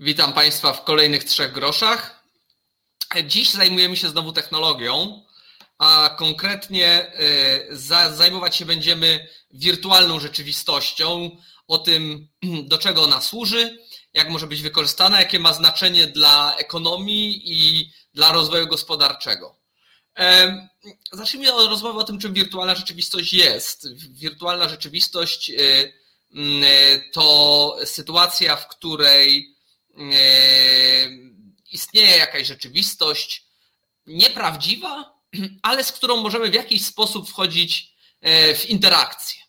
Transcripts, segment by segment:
Witam Państwa w kolejnych trzech groszach. Dziś zajmujemy się znowu technologią, a konkretnie e, zajmować się będziemy wirtualną rzeczywistością, o tym, do czego ona służy, jak może być wykorzystana, jakie ma znaczenie dla ekonomii i dla rozwoju gospodarczego. E, zacznijmy od rozmowy o tym, czym wirtualna rzeczywistość jest. Wirtualna rzeczywistość e, to sytuacja, w której istnieje jakaś rzeczywistość nieprawdziwa, ale z którą możemy w jakiś sposób wchodzić e, w interakcję.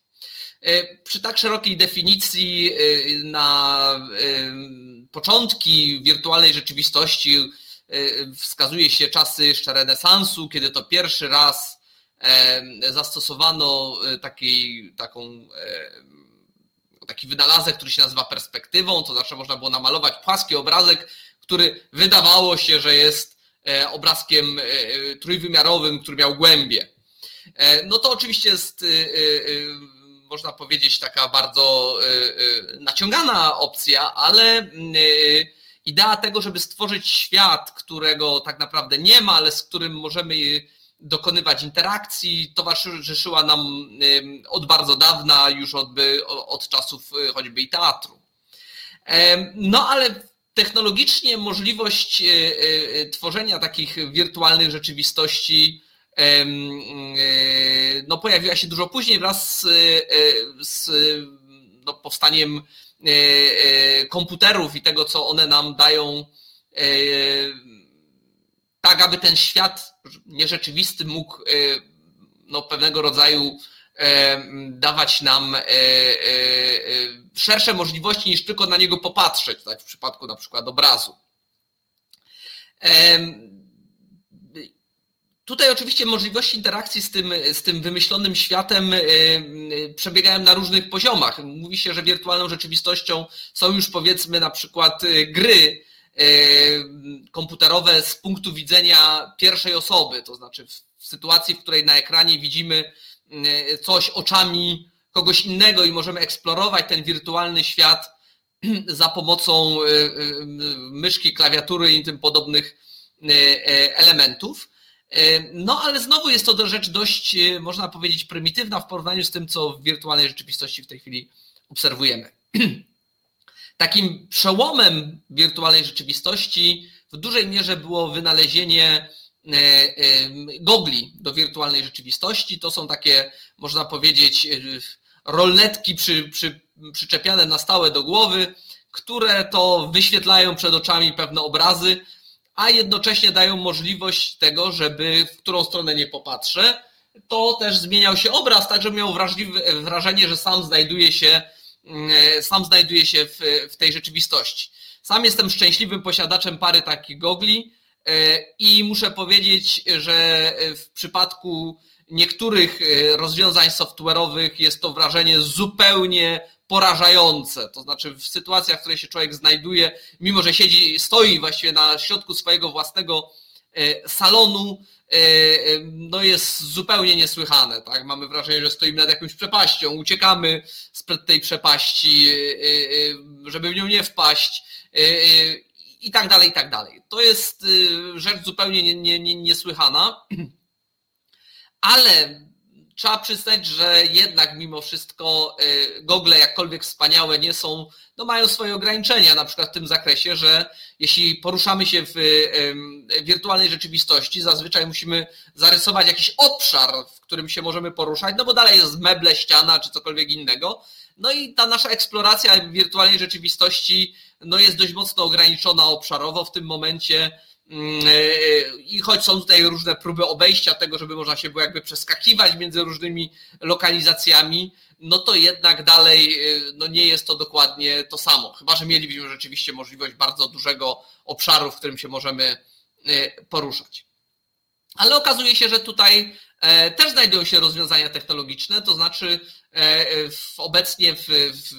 E, przy tak szerokiej definicji na początki wirtualnej rzeczywistości wskazuje się czasy jeszcze renesansu, kiedy to pierwszy raz zastosowano taki, taką taki wynalazek, który się nazywa perspektywą, to znaczy można było namalować płaski obrazek, który wydawało się, że jest e, obrazkiem e, e, trójwymiarowym, który miał głębie. No to oczywiście jest, można powiedzieć, taka bardzo naciągana opcja, ale idea tego, żeby stworzyć świat, którego tak naprawdę nie ma, ale z którym możemy dokonywać interakcji, towarzyszyła nam od bardzo dawna, już od, od czasów y, choćby i teatru. No ale technologicznie możliwość y, y, tworzenia takich wirtualnych rzeczywistości no, pojawiła się dużo później wraz z, z no, powstaniem komputerów i tego, co one nam dają tak aby ten świat nierzeczywisty mógł e, no, pewnego rodzaju e, dawać nam e, szersze możliwości niż tylko na niego popatrzeć, tak w przypadku na przykład obrazu. Tutaj oczywiście możliwości interakcji z tym, z tym wymyślonym światem przebiegają na różnych poziomach. Mówi się, że wirtualną rzeczywistością są już powiedzmy na przykład gry, komputerowe z punktu widzenia pierwszej osoby, to znaczy w sytuacji, w której na ekranie widzimy coś oczami kogoś innego i możemy eksplorować ten wirtualny świat za pomocą y, y, myszki, klawiatury i tym podobnych y, elementów. No ale znowu jest to rzecz dość, można powiedzieć, prymitywna w porównaniu z tym, co w wirtualnej rzeczywistości w tej chwili obserwujemy. Takim przełomem wirtualnej rzeczywistości w dużej mierze było wynalezienie e, e, gogli do wirtualnej rzeczywistości. To są takie, można powiedzieć, e, rolnetki przy, przy, przyczepiane na stałe do głowy, które to wyświetlają przed oczami pewne obrazy, a jednocześnie dają możliwość tego, żeby w którą stronę nie popatrzę, to też zmieniał się obraz, tak żeby miał wrażenie, że sam znajduje się sam znajduję się w, w tej rzeczywistości. Sam jestem szczęśliwym posiadaczem pary takich gogli e, i muszę powiedzieć, że w przypadku niektórych e, rozwiązań software'owych jest to wrażenie zupełnie porażające. To znaczy w sytuacjach, w której się człowiek znajduje, mimo że siedzi, stoi właściwie na środku swojego własnego salonu, no jest zupełnie niesłychane. Tak? Mamy wrażenie, że stoimy nad jakąś przepaścią, uciekamy spred tej przepaści, żeby w nią nie wpaść i tak dalej, i tak dalej. To jest rzecz zupełnie niesłychana, ale trzeba przyznać, że jednak mimo wszystko y, gogle, jakkolwiek wspaniałe nie są, no mają swoje ograniczenia, na przykład w tym zakresie, że jeśli poruszamy się w wirtualnej rzeczywistości, zazwyczaj musimy zarysować jakiś obszar, w którym się możemy poruszać, no bo dalej jest meble, ściana czy cokolwiek innego. No i ta nasza eksploracja wirtualnej rzeczywistości no jest dość mocno ograniczona obszarowo w tym momencie I choć są tutaj różne próby obejścia tego, żeby można się było jakby przeskakiwać między różnymi lokalizacjami, no to jednak dalej e, no nie jest to dokładnie to samo. Chyba, że mielibyśmy rzeczywiście możliwość bardzo dużego obszaru, w którym się możemy poruszać. Ale okazuje się, że tutaj też znajdują się rozwiązania technologiczne, to znaczy obecnie w, w,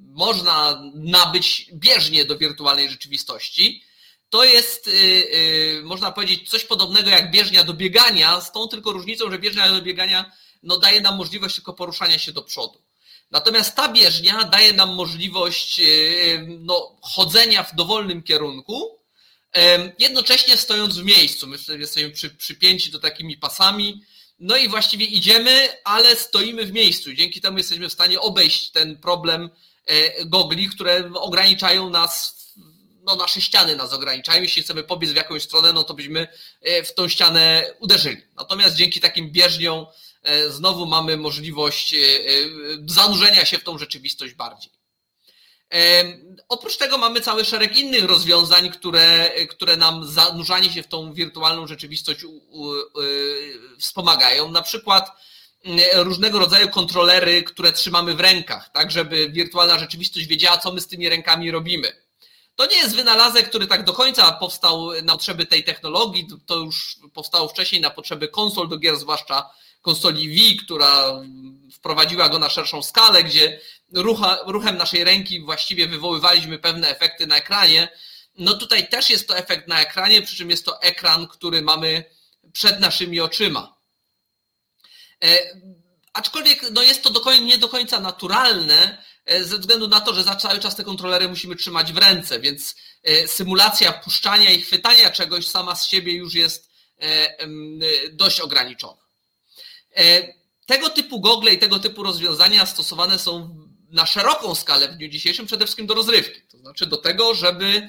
można nabyć bieżnie do wirtualnej rzeczywistości to jest, y, y, można powiedzieć, coś podobnego jak bieżnia do biegania, z tą tylko różnicą, że bieżnia do biegania no, daje nam możliwość tylko poruszania się do przodu. Natomiast ta bieżnia daje nam możliwość no, chodzenia w dowolnym kierunku, jednocześnie stojąc w miejscu. My jesteśmy przy, przypięci do takimi pasami, no i właściwie idziemy, ale stoimy w miejscu. Dzięki temu jesteśmy w stanie obejść ten problem gogli, które ograniczają nas, no nasze ściany nas ograniczają. Jeśli chcemy pobiec w jakąś stronę, no to byśmy e, w tą ścianę uderzyli. Natomiast dzięki takim bieżniom e, znowu mamy możliwość zanurzenia się w tą rzeczywistość bardziej. Oprócz tego mamy cały szereg innych rozwiązań, które, które nam zanurzanie się w tą wirtualną rzeczywistość wspomagają. Na przykład różnego rodzaju kontrolery, które trzymamy w rękach, tak żeby wirtualna rzeczywistość wiedziała, co my z tymi rękami robimy. To nie jest wynalazek, który tak do końca powstał na potrzeby tej technologii, to już powstało wcześniej na potrzeby konsol do gier, zwłaszcza konsoli Wii, która wprowadziła go na szerszą skalę, gdzie rucha, ruchem naszej ręki właściwie wywoływaliśmy pewne efekty na ekranie. No tutaj też jest to efekt na ekranie, przy czym jest to ekran, który mamy przed naszymi oczyma. E, aczkolwiek no jest to do nie do końca naturalne, ze względu na to, że za cały czas te kontrolery musimy trzymać w ręce, więc e, symulacja puszczania i chwytania czegoś sama z siebie już jest dość ograniczona. Tego typu gogle i tego typu rozwiązania stosowane są na szeroką skalę w dniu dzisiejszym przede wszystkim do rozrywki. To znaczy do tego, żeby,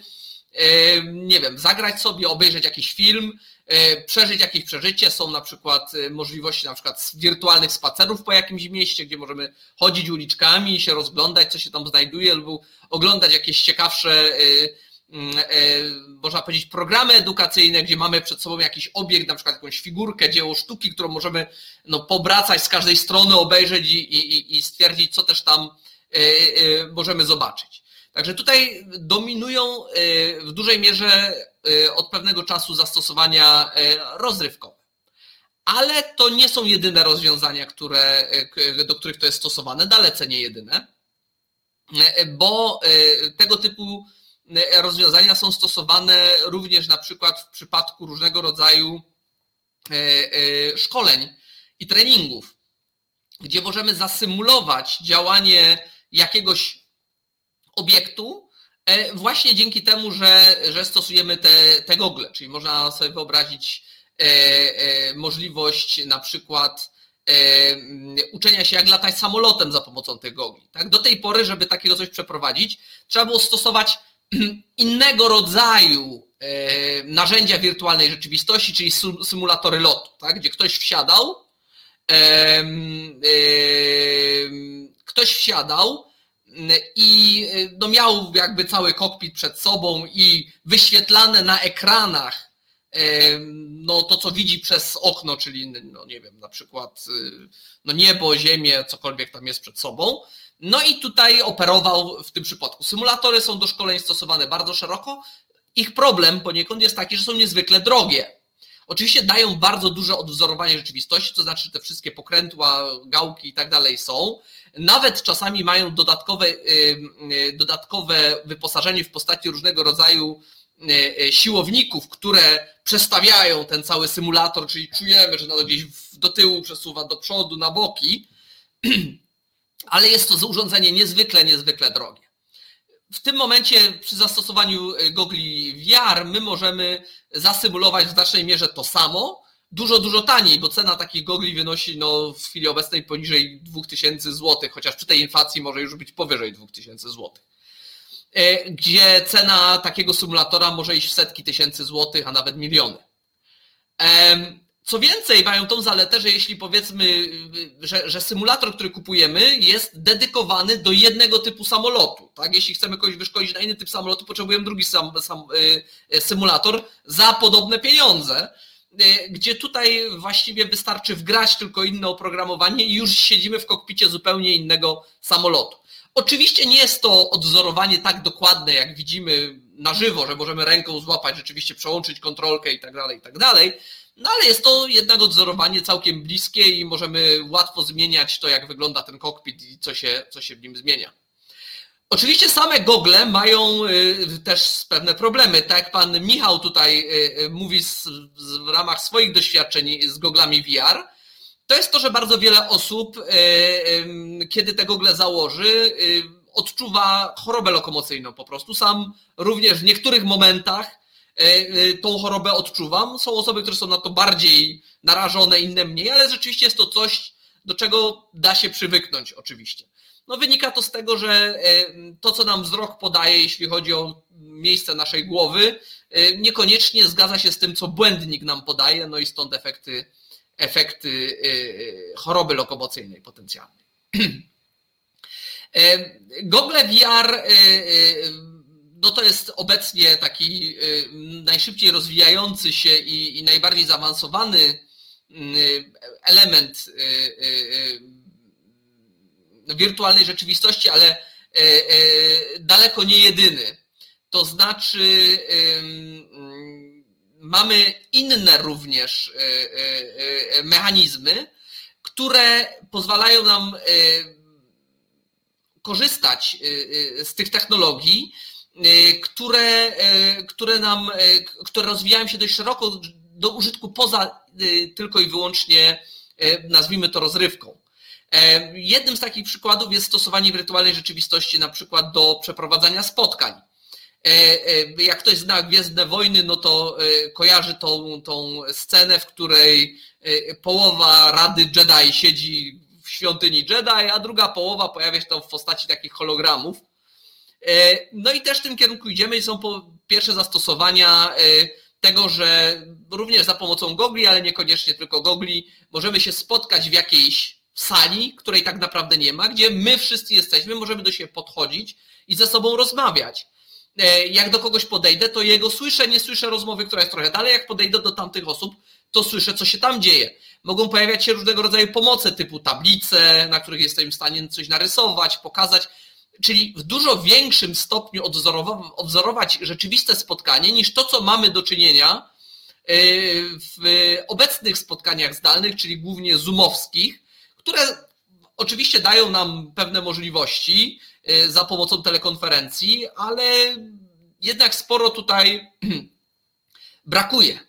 nie wiem, zagrać sobie, obejrzeć jakiś film, przeżyć jakieś przeżycie. Są na przykład e, możliwości na przykład wirtualnych spacerów po jakimś mieście, gdzie możemy chodzić uliczkami i się rozglądać, co się tam znajduje, lub oglądać jakieś ciekawsze e, Mm, e, można powiedzieć, programy edukacyjne, gdzie mamy przed sobą jakiś obiekt, na przykład jakąś figurkę, dzieło sztuki, którą możemy no, pobracać z każdej strony, obejrzeć i, i, i stwierdzić, co też tam e, e, możemy zobaczyć. Także tutaj dominują w dużej mierze od pewnego czasu zastosowania rozrywkowe. Ale to nie są jedyne rozwiązania, które, do których to jest stosowane, dalece nie jedyne, bo tego typu rozwiązania są stosowane również na przykład w przypadku różnego rodzaju szkoleń i treningów, gdzie możemy zasymulować działanie jakiegoś obiektu e, właśnie dzięki temu, że, że stosujemy te, te gogle. Czyli można sobie wyobrazić możliwość na przykład uczenia się, jak latać samolotem za pomocą tych gogli. Tak? Do tej pory, żeby takiego coś przeprowadzić, trzeba było stosować innego rodzaju e, narzędzia wirtualnej rzeczywistości, czyli symulatory lotu, tak? gdzie ktoś wsiadał, ktoś wsiadał i no miał jakby cały kokpit przed sobą i wyświetlane na ekranach no to, co widzi przez okno, czyli no nie wiem, na przykład y, no niebo, ziemię, cokolwiek tam jest przed sobą, no i tutaj operował w tym przypadku. Symulatory są do szkoleń stosowane bardzo szeroko. Ich problem poniekąd jest taki, że są niezwykle drogie. Oczywiście dają bardzo duże odwzorowanie rzeczywistości, to znaczy, że te wszystkie pokrętła, gałki i tak dalej są. Nawet czasami mają dodatkowe, y, y, dodatkowe wyposażenie w postaci różnego rodzaju y, siłowników, które przestawiają ten cały symulator, czyli czujemy, że no gdzieś do tyłu przesuwa, do przodu, na boki. ale jest to urządzenie niezwykle, niezwykle drogie. W tym momencie przy zastosowaniu e, gogli VR my możemy zasymulować w znacznej mierze to samo, dużo, dużo taniej, bo cena takich gogli wynosi no, w chwili obecnej poniżej 2000 zł, chociaż przy tej inflacji może już być powyżej 2000 zł. E, gdzie cena takiego symulatora może iść w setki tysięcy złotych, a nawet miliony. Co więcej, mają tą zaletę, że jeśli powiedzmy, że, że, symulator, który kupujemy, jest dedykowany do jednego typu samolotu. Tak? Jeśli chcemy kogoś wyszkolić na inny typ samolotu, potrzebujemy drugi sam, sam, y, symulator za podobne pieniądze, y, gdzie tutaj właściwie wystarczy wgrać tylko inne oprogramowanie i już siedzimy w kokpicie zupełnie innego samolotu. Oczywiście nie jest to odwzorowanie tak dokładne, jak widzimy na żywo, że możemy ręką złapać, rzeczywiście przełączyć kontrolkę i tak dalej, i tak dalej no ale jest to jednak odzorowanie całkiem bliskie i możemy łatwo zmieniać to, jak wygląda ten kokpit i co się, co się w nim zmienia. Oczywiście same gogle mają y, też pewne problemy. Tak jak pan Michał tutaj y, y, mówi w ramach swoich doświadczeń z goglami VR, to jest to, że bardzo wiele osób, kiedy te gogle założy, odczuwa chorobę lokomocyjną po prostu. Sam również w niektórych momentach tą chorobę odczuwam. Są osoby, które są na to bardziej narażone, inne mniej, ale rzeczywiście jest to coś, do czego da się przywyknąć oczywiście. No wynika to z tego, że e, to, co nam wzrok podaje, jeśli chodzi o miejsce naszej głowy, e, niekoniecznie zgadza się z tym, co błędnik nam podaje, no i stąd efekty, efekty e, choroby lokomocyjnej potencjalnej. Google VR no to jest obecnie taki najszybciej rozwijający się i, i najbardziej zaawansowany element wirtualnej rzeczywistości, ale daleko nie jedyny. To znaczy, mamy inne również mechanizmy, które pozwalają nam korzystać z tych technologii, które, które nam, które rozwijają się dość szeroko do użytku poza tylko i wyłącznie, nazwijmy to rozrywką. Jednym z takich przykładów jest stosowanie wirtualnej rzeczywistości na przykład do przeprowadzania spotkań. E, e, jak ktoś zna Gwiezdne Wojny, no to e, kojarzy tą, tą scenę, w której połowa Rady Jedi siedzi w świątyni Jedi, a druga połowa pojawia się tam w postaci takich hologramów. No i też w tym kierunku idziemy i są pierwsze zastosowania tego, że również za pomocą gogli, ale niekoniecznie tylko gogli, możemy się spotkać w jakiejś sali, której tak naprawdę nie ma, gdzie my wszyscy jesteśmy, możemy do siebie podchodzić i ze sobą rozmawiać. E, jak do kogoś podejdę, to jego słyszę, nie słyszę rozmowy, która jest trochę dalej. Jak podejdę do tamtych osób, to słyszę, co się tam dzieje. Mogą pojawiać się różnego rodzaju pomoce, typu tablice, na których jestem w stanie coś narysować, pokazać. Czyli w dużo większym stopniu odwzorować rzeczywiste spotkanie niż to, co mamy do czynienia e, w obecnych spotkaniach zdalnych, czyli głównie zoomowskich, które oczywiście dają nam pewne możliwości y, za pomocą telekonferencji, ale jednak sporo tutaj brakuje.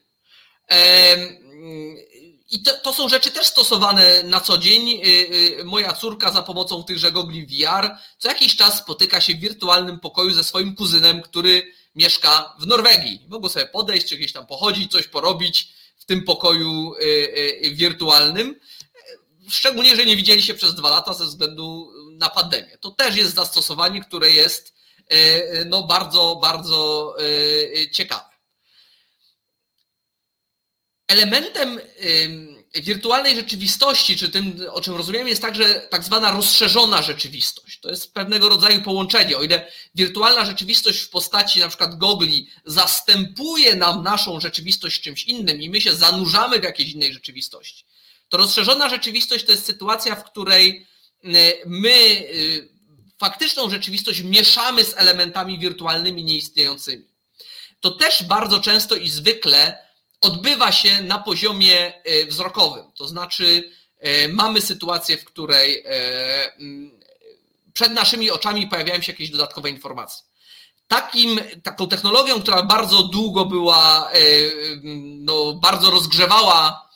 I to, to, są rzeczy też stosowane na co dzień. Y, y, moja córka za pomocą tychże gogli VR co jakiś czas spotyka się w wirtualnym pokoju ze swoim kuzynem, który mieszka w Norwegii. Mogą sobie podejść, czy gdzieś tam pochodzić, coś porobić w tym pokoju wirtualnym szczególnie jeżeli nie widzieli się przez dwa lata ze względu na pandemię. To też jest zastosowanie, które jest no, bardzo, bardzo ciekawe. Elementem wirtualnej rzeczywistości, czy tym, o czym rozumiemy, jest także tak zwana rozszerzona rzeczywistość. To jest pewnego rodzaju połączenie. O ile wirtualna rzeczywistość w postaci na przykład gogli zastępuje nam naszą rzeczywistość czymś innym i my się zanurzamy w jakiejś innej rzeczywistości, to rozszerzona rzeczywistość to jest sytuacja, w której y, my y, faktyczną rzeczywistość mieszamy z elementami wirtualnymi nieistniejącymi. To też bardzo często i zwykle odbywa się na poziomie y, wzrokowym. To znaczy, mamy sytuację, w której mm, przed naszymi oczami pojawiają się jakieś dodatkowe informacje. Takim, taką technologią, która bardzo długo była, no, bardzo rozgrzewała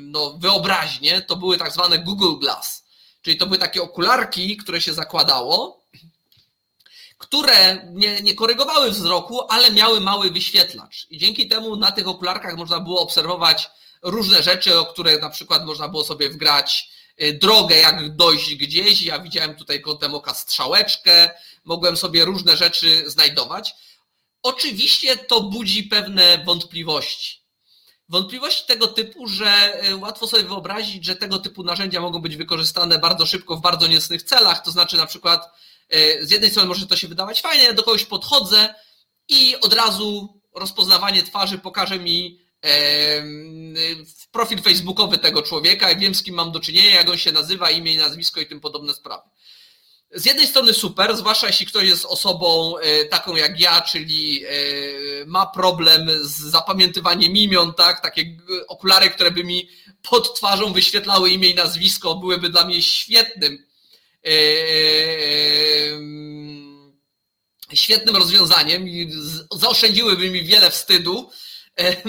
no, wyobraźnię, to były tak zwane Google Glass. Czyli to były takie okularki, które się zakładało, które nie, nie korygowały wzroku, ale miały mały wyświetlacz. I dzięki temu na tych okularkach można było obserwować różne rzeczy, o które na przykład można było sobie wgrać y, drogę, jak dojść gdzieś. Ja widziałem tutaj kątem oka strzałeczkę, mogłem sobie różne rzeczy znajdować. Oczywiście to budzi pewne wątpliwości wątpliwości tego typu, że e, łatwo sobie wyobrazić, że tego typu narzędzia mogą być wykorzystane bardzo szybko w bardzo niecnych celach, to znaczy na przykład z jednej strony może to się wydawać fajnie, ja do kogoś podchodzę i od razu rozpoznawanie twarzy pokaże mi profil facebookowy tego człowieka, jak wiem z kim mam do czynienia, jak on się nazywa, imię i nazwisko i tym podobne sprawy z jednej strony super, zwłaszcza jeśli ktoś jest osobą e, taką jak ja, czyli e, ma problem z zapamiętywaniem imion, tak? Takie okulary, które by mi pod twarzą wyświetlały imię i nazwisko, byłyby dla mnie świetnym e, świetnym rozwiązaniem i zaoszczędziłyby mi wiele wstydu.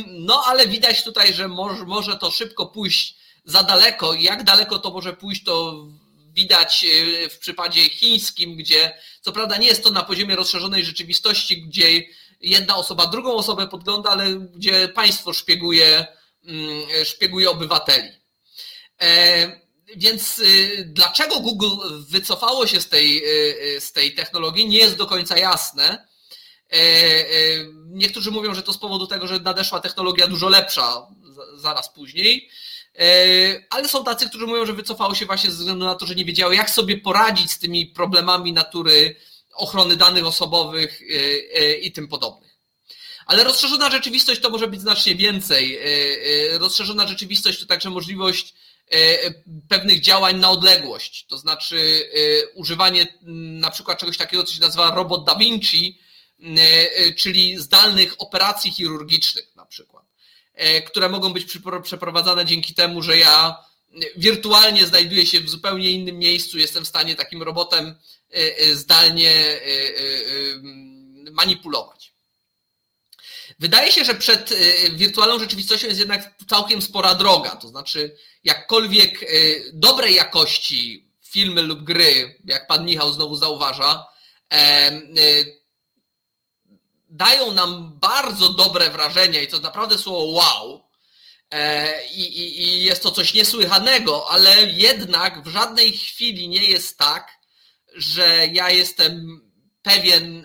No ale widać tutaj, że może, to szybko pójść za daleko jak daleko to może pójść, to widać w przypadzie chińskim, gdzie co prawda nie jest to na poziomie rozszerzonej rzeczywistości, gdzie jedna osoba drugą osobę podgląda, ale gdzie państwo szpieguje, mm, szpieguje obywateli. Więc y, dlaczego Google wycofało się z tej, y, z tej technologii, nie jest do końca jasne. E, e, niektórzy mówią, że to z powodu tego, że nadeszła technologia dużo lepsza zaraz później, e, ale są tacy, którzy mówią, że wycofało się właśnie ze względu na to, że nie wiedziały, jak sobie poradzić z tymi problemami natury ochrony danych osobowych i tym podobnych. Ale rozszerzona rzeczywistość to może być znacznie więcej. Rozszerzona rzeczywistość to także możliwość pewnych działań na odległość, to znaczy e, używanie na przykład czegoś takiego, co się nazywa robot Da Vinci, e, czyli zdalnych operacji chirurgicznych na przykład, które mogą być przeprowadzane dzięki temu, że ja wirtualnie znajduję się w zupełnie innym miejscu, jestem w stanie takim robotem zdalnie manipulować. Wydaje się, że przed wirtualną rzeczywistością jest jednak całkiem spora droga, to znaczy jakkolwiek y, dobrej jakości filmy lub gry, jak pan Michał znowu zauważa, y, dają nam bardzo dobre wrażenie i to naprawdę słowo wow. E, I, i, I jest to coś niesłychanego, ale jednak w żadnej chwili nie jest tak, że ja jestem pewien,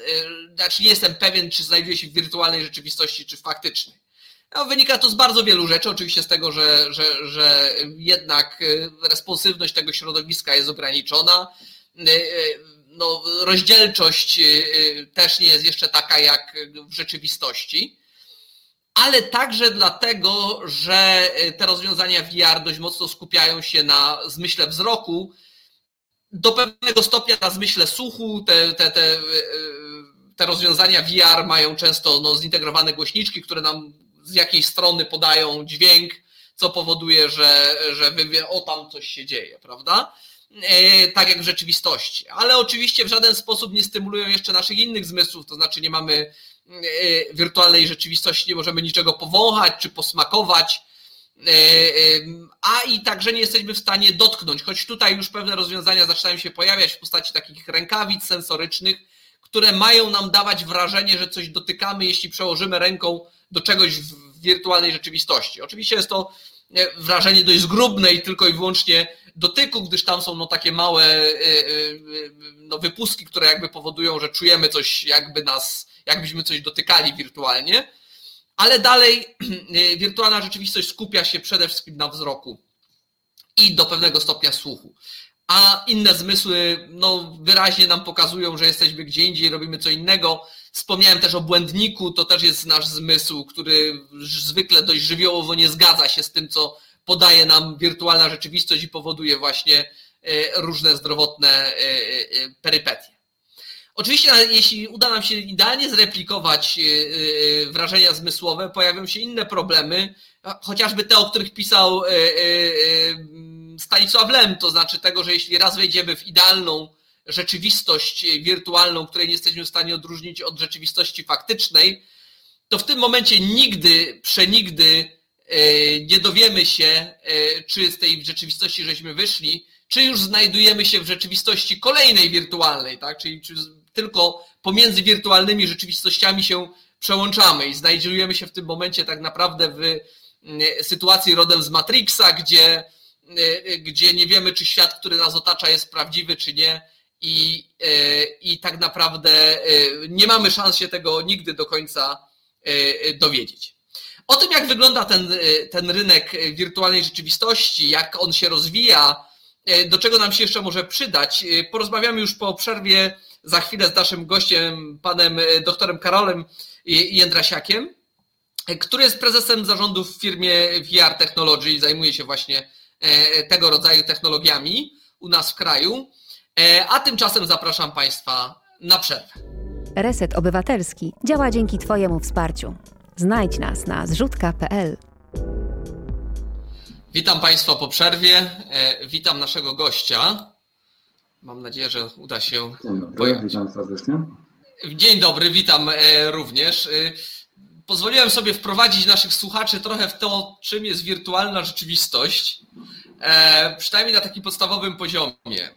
znaczy nie jestem pewien, czy znajduję się w wirtualnej rzeczywistości, czy faktycznej. No, wynika to z bardzo wielu rzeczy, oczywiście z tego, że, że, że jednak y, responsywność tego środowiska jest ograniczona. Y, y, no, rozdzielczość też nie jest jeszcze taka jak w rzeczywistości, ale także dlatego, że te rozwiązania VR dość mocno skupiają się na zmyśle wzroku, do pewnego stopnia na zmyśle słuchu. Te, te, te, te rozwiązania VR mają często no, zintegrowane głośniczki, które nam z jakiej strony podają dźwięk, co powoduje, że, że wy o tam coś się dzieje, prawda? E, tak jak w rzeczywistości. Ale oczywiście w żaden sposób nie stymulują jeszcze naszych innych zmysłów, to znaczy nie mamy e, wirtualnej rzeczywistości, nie możemy niczego powąchać czy posmakować, e, a i także nie jesteśmy w stanie dotknąć, choć tutaj już pewne rozwiązania zaczynają się pojawiać w postaci takich rękawic sensorycznych, które mają nam dawać wrażenie, że coś dotykamy, jeśli przełożymy ręką do czegoś w wirtualnej rzeczywistości. Oczywiście jest to wrażenie dość zgrubne i tylko i wyłącznie dotyku, gdyż tam są no, takie małe e, e, no, wypustki, które jakby powodują, że czujemy coś, jakby nas, jakbyśmy coś dotykali wirtualnie. Ale dalej e, wirtualna rzeczywistość skupia się przede wszystkim na wzroku i do pewnego stopnia słuchu a inne zmysły no, wyraźnie nam pokazują, że jesteśmy gdzie indziej, robimy co innego. Wspomniałem też o błędniku, to też jest nasz zmysł, który zwykle dość żywiołowo nie zgadza się z tym, co podaje nam wirtualna rzeczywistość i powoduje właśnie e, różne zdrowotne e, e, perypetie. Oczywiście, jeśli uda nam się idealnie zreplikować wrażenia zmysłowe, pojawią się inne problemy, chociażby te, o których pisał Stanisław Lem, to znaczy tego, że jeśli raz wejdziemy w idealną rzeczywistość wirtualną, której nie jesteśmy w stanie odróżnić od rzeczywistości faktycznej, to w tym momencie nigdy, przenigdy e, nie dowiemy się, e, czy z tej rzeczywistości żeśmy wyszli, czy już znajdujemy się w rzeczywistości kolejnej wirtualnej, tak? czyli czy tylko pomiędzy wirtualnymi rzeczywistościami się przełączamy i znajdujemy się w tym momencie tak naprawdę w sytuacji rodem z Matrixa, gdzie y, gdzie nie wiemy, czy świat, który nas otacza, jest prawdziwy, czy nie. I, y, i tak naprawdę nie mamy szans się tego nigdy do końca dowiedzieć. O tym, jak wygląda ten, ten rynek wirtualnej rzeczywistości, jak on się rozwija, do czego nam się jeszcze może przydać, porozmawiamy już po przerwie za chwilę z naszym gościem, panem doktorem Karolem Jędrasiakiem, który jest prezesem zarządu w firmie VR Technology i zajmuje się właśnie E, tego rodzaju technologiami u nas w kraju. E, a tymczasem zapraszam Państwa na przerwę. Reset Obywatelski działa dzięki Twojemu wsparciu. Znajdź nas na zrzutka.pl. Witam Państwa po przerwie. E, witam naszego gościa. Mam nadzieję, że uda się. Dzień dobry, witam serdecznie. Dzień dobry, witam również. Pozwoliłem sobie wprowadzić naszych słuchaczy trochę w to, czym jest wirtualna rzeczywistość. e, przynajmniej na takim podstawowym poziomie.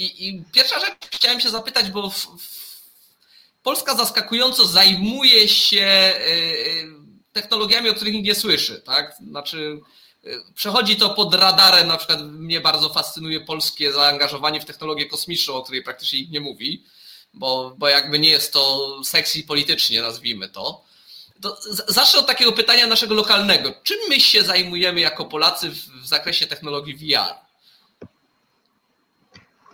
I, i pierwsza rzecz chciałem się zapytać, bo w, w Polska zaskakująco zajmuje się e, technologiami, o których nikt nie słyszy. Tak? Znaczy, przechodzi to pod radarem, na przykład mnie bardzo fascynuje polskie zaangażowanie w technologię kosmiczną, o której praktycznie nikt nie mówi, bo, bo jakby nie jest to sexy politycznie, nazwijmy to. to od takiego pytania naszego lokalnego. Czym my się zajmujemy jako Polacy w, w zakresie technologii VR?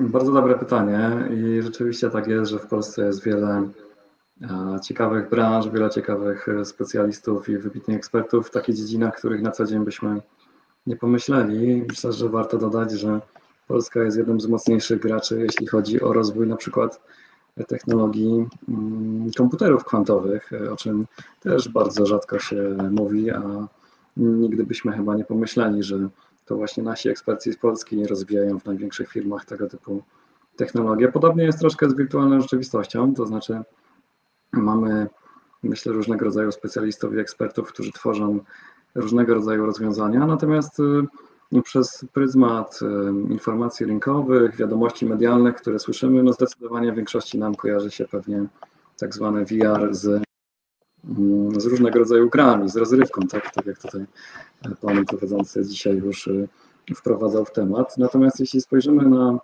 Bardzo dobre pytanie i rzeczywiście tak jest, że w Polsce jest wiele ciekawych branż, wiele ciekawych specjalistów i wybitnych ekspertów w takich dziedzinach, których na co dzień byśmy nie pomyśleli. Myślę, że warto dodać, że Polska jest jednym z mocniejszych graczy, jeśli chodzi o rozwój na przykład technologii mm, komputerów kwantowych, o czym też bardzo rzadko się mówi, a nigdy byśmy chyba nie pomyśleli, że to właśnie nasi eksperci z Polski rozwijają w największych firmach tego typu technologie. Podobnie jest troszkę z wirtualną rzeczywistością, to znaczy mamy, myślę, różnego rodzaju specjalistów i ekspertów, którzy tworzą różnego rodzaju rozwiązania, natomiast y, przez pryzmat y, informacji rynkowych, wiadomości medialnych, które słyszymy, no zdecydowanie w większości nam kojarzy się pewnie tak zwany VR z, z różnego rodzaju grami, z rozrywką, tak, tak jak tutaj pan prowadzący dzisiaj już y, wprowadzał w temat. Natomiast jeśli spojrzymy na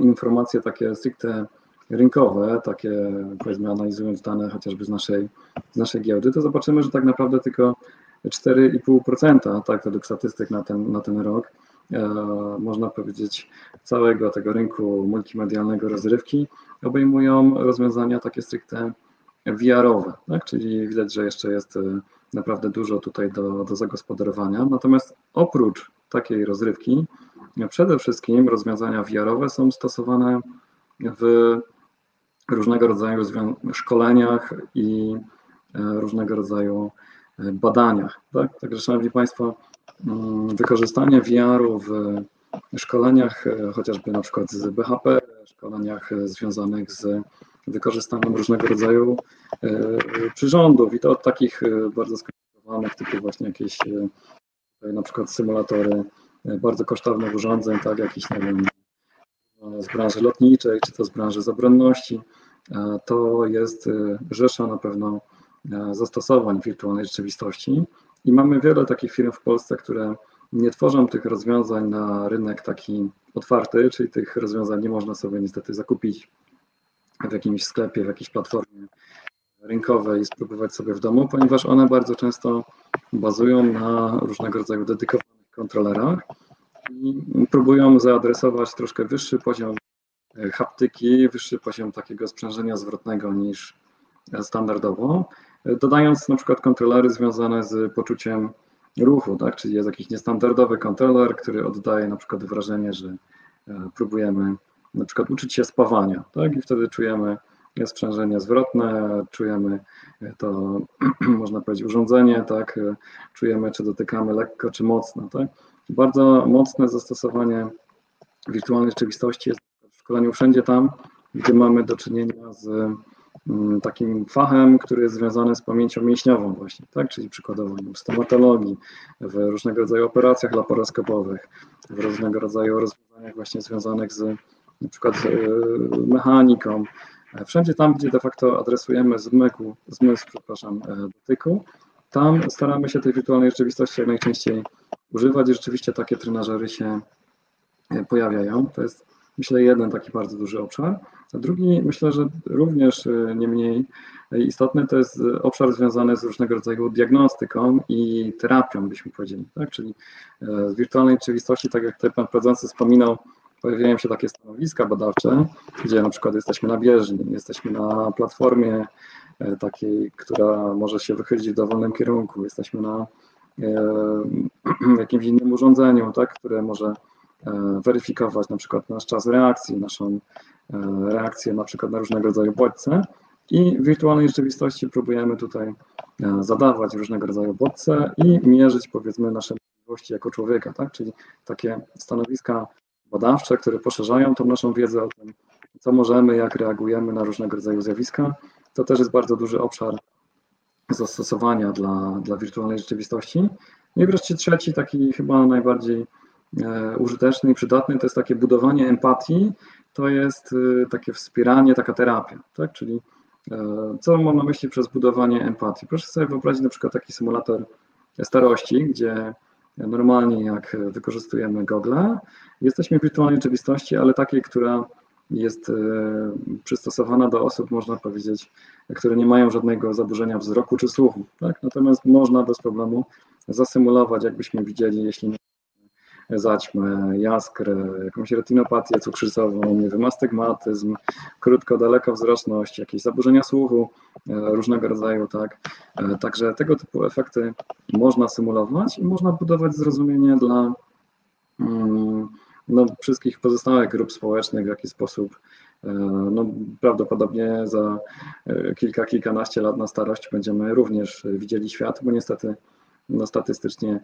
informacje takie stricte rynkowe, takie powiedzmy analizując dane chociażby z naszej, z naszej giełdy, to zobaczymy, że tak naprawdę tylko 4,5%, tak, według statystyk na ten, na ten rok, e, można powiedzieć, całego tego rynku multimedialnego rozrywki obejmują rozwiązania takie stricte VR-owe, tak? czyli widać, że jeszcze jest e, naprawdę dużo tutaj do, do zagospodarowania. Natomiast oprócz takiej rozrywki, przede wszystkim rozwiązania VR-owe są stosowane w różnego rodzaju szkoleniach i e, różnego rodzaju badaniach. Tak? Także, Szanowni Państwo, mm, wykorzystanie VR-u w szkoleniach, e, chociażby na przykład z BHP, szkoleniach e, związanych z wykorzystaniem różnego rodzaju e, przyrządów i to od takich bardzo skomplikowanych, typu właśnie jakieś na przykład symulatory bardzo kosztownych urządzeń, tak, jakieś, nie wiem, z branży lotniczej, czy to z branży zabronności, to jest rzesza na pewno E, zastosowań wirtualnej rzeczywistości. I mamy wiele takich firm w Polsce, które nie tworzą tych rozwiązań na rynek taki otwarty, czyli tych rozwiązań nie można sobie niestety zakupić w jakimś sklepie, w jakiejś platformie rynkowej spróbować sobie w domu, ponieważ one bardzo często bazują na różnego rodzaju dedykowanych kontrolerach i próbują zaadresować troszkę wyższy poziom e, haptyki, wyższy poziom takiego sprzężenia zwrotnego niż standardowo, dodając na przykład kontrolery związane z poczuciem ruchu, tak? czyli jest jakiś niestandardowy kontroler, który oddaje na przykład wrażenie, że e, próbujemy na przykład uczyć się spawania, tak? i wtedy czujemy sprzężenie zwrotne, czujemy to, można powiedzieć, urządzenie, tak? czujemy, czy dotykamy lekko, czy mocno. Tak? Bardzo mocne zastosowanie wirtualnej rzeczywistości jest w szkoleniu wszędzie tam, gdzie mamy do czynienia z Mm, takim fachem, który jest związany z pamięcią mięśniową właśnie, tak? czyli przykładowo w stomatologii, w różnego rodzaju operacjach laparoskopowych, w różnego rodzaju rozwiązaniach właśnie związanych z na przykład z e, mechaniką. Wszędzie tam, gdzie de facto adresujemy zmysł, zmysł przepraszam, e, dotyku, tam staramy się tej wirtualnej rzeczywistości jak najczęściej używać i rzeczywiście takie trenażery się e, pojawiają. To jest myślę, jeden taki bardzo duży obszar. A drugi, myślę, że również nie mniej istotny, to jest obszar związany z różnego rodzaju diagnostyką i terapią, byśmy powiedzieli. Tak? Czyli e, wirtualnej rzeczywistości, tak jak tutaj Pan prowadzący wspominał, pojawiają się takie stanowiska badawcze, gdzie na przykład jesteśmy na bieżni, jesteśmy na platformie e, takiej, która może się wychylić w dowolnym kierunku, jesteśmy na jakimś innym urządzeniu, tak, które może E, weryfikować na przykład nasz czas reakcji, naszą e, reakcję na przykład na różnego rodzaju bodźce i w wirtualnej rzeczywistości próbujemy tutaj e, zadawać różnego rodzaju bodźce i mierzyć powiedzmy nasze możliwości jako człowieka, tak? czyli takie stanowiska badawcze, które poszerzają tą naszą wiedzę o tym, co możemy, jak reagujemy na różnego rodzaju zjawiska. To też jest bardzo duży obszar zastosowania dla, dla wirtualnej rzeczywistości. No i wreszcie trzeci, taki chyba najbardziej użyteczny i przydatny, to jest takie budowanie empatii, to jest takie wspieranie, taka terapia, tak? Czyli co mam na myśli przez budowanie empatii? Proszę sobie wyobrazić na przykład taki symulator starości, gdzie normalnie jak wykorzystujemy Google, jesteśmy w wirtualnej rzeczywistości, ale takiej, która jest e, przystosowana do osób, można powiedzieć, które nie mają żadnego zaburzenia wzroku czy słuchu. Tak? Natomiast można bez problemu zasymulować, jakbyśmy widzieli, jeśli zaćmę, jaskrę, jakąś retinopatię cukrzycową, nie wiem, astygmatyzm, krótko, dalekowzroczność, jakieś zaburzenia słuchu e, różnego rodzaju, tak. E, także tego typu efekty można symulować i można budować zrozumienie dla mm, no, wszystkich pozostałych grup społecznych, w jaki sposób e, no, prawdopodobnie za kilka, kilkanaście lat na starość będziemy również widzieli świat, bo niestety no, statystycznie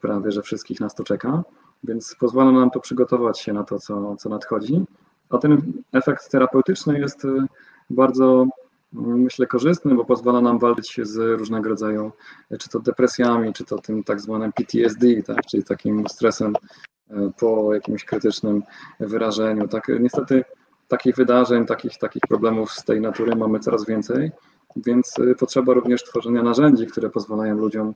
prawie, że wszystkich nas to czeka, więc pozwala nam to przygotować się na to, co, co nadchodzi. A ten efekt terapeutyczny jest y, bardzo, mm, myślę, korzystny, bo pozwala nam walczyć z różnego rodzaju, czy to depresjami, czy to tym tak zwanym PTSD, tak, czyli takim stresem y, po jakimś krytycznym wyrażeniu. Tak, niestety takich wydarzeń, takich, takich problemów z tej natury mamy coraz więcej, więc y, potrzeba również tworzenia narzędzi, które pozwalają ludziom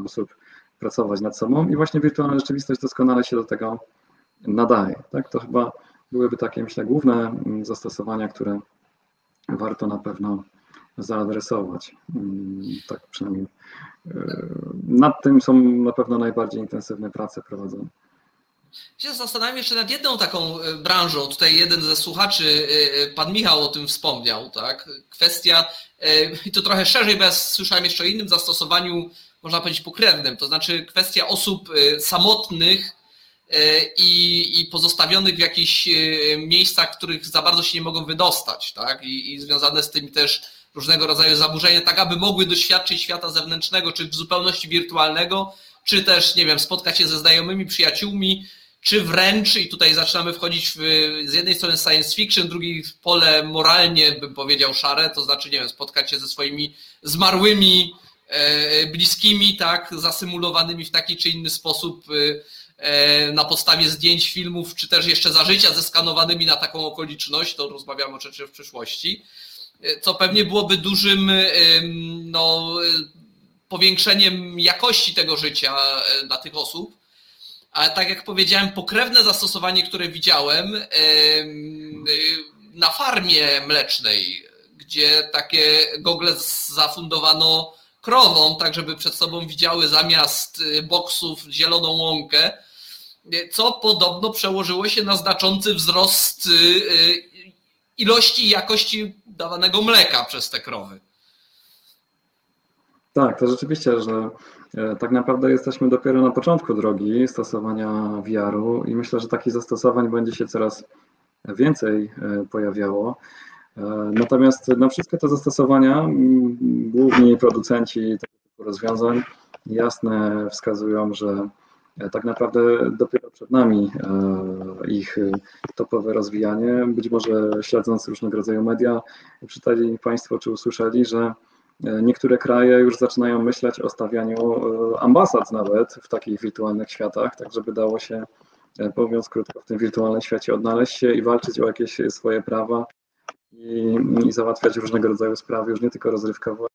sposób pracować nad sobą i właśnie wirtualna rzeczywistość doskonale się do tego nadaje. Tak? To chyba byłyby takie, myślę, główne mm, zastosowania, które warto na pewno zaadresować. Mm, tak przynajmniej e, nad tym są na pewno najbardziej intensywne prace prowadzone. Się zastanawiam jeszcze nad jedną taką e, branżą. Tutaj jeden ze słuchaczy, e, pan Michał o tym wspomniał, tak? Kwestia, i to trochę szerzej, bo ja słyszałem jeszcze o innym zastosowaniu można powiedzieć, pokrewnym. To znaczy kwestia osób samotnych i, i pozostawionych w jakichś miejscach, których za bardzo się nie mogą wydostać, tak? I, i związane z tym też różnego rodzaju zaburzenia, tak aby mogły doświadczyć świata zewnętrznego, czy w zupełności wirtualnego, czy też, nie wiem, spotkać się ze znajomymi, przyjaciółmi, czy wręcz, i tutaj zaczynamy wchodzić w, z jednej strony science fiction, drugiej pole moralnie, bym powiedział, szare, to znaczy, nie wiem, spotkać się ze swoimi zmarłymi E, bliskimi, tak, zasymulowanymi w taki czy inny sposób e, na podstawie zdjęć, filmów, czy też jeszcze za życia zeskanowanymi na taką okoliczność, to rozmawiamy o rzeczy w przyszłości, e, co pewnie byłoby dużym no, powiększeniem jakości tego życia dla tych osób. Ale tak jak powiedziałem, pokrewne zastosowanie, które widziałem na farmie mlecznej, gdzie takie gogle zafundowano krową, tak żeby przed sobą widziały zamiast y, boksów zieloną łąkę, y, co podobno przełożyło się na znaczący wzrost y, ilości i jakości dawanego mleka przez te krowy. Tak, to rzeczywiście, że tak naprawdę jesteśmy dopiero na początku drogi stosowania VR-u i myślę, że takich zastosowań będzie się coraz więcej e, pojawiało. E, natomiast na wszystkie te zastosowania główni producenci tego typu rozwiązań jasne wskazują, że e, tak naprawdę dopiero przed nami e, ich topowe rozwijanie. Być może śledząc różnego rodzaju media, czytali Państwo czy usłyszeli, że niektóre kraje już zaczynają myśleć o stawianiu ambasad nawet w takich wirtualnych światach, tak żeby dało się, mówiąc krótko, w tym wirtualnym świecie odnaleźć się i walczyć o jakieś swoje prawa i, i załatwiać różnego rodzaju sprawy, już nie tylko rozrywkowo,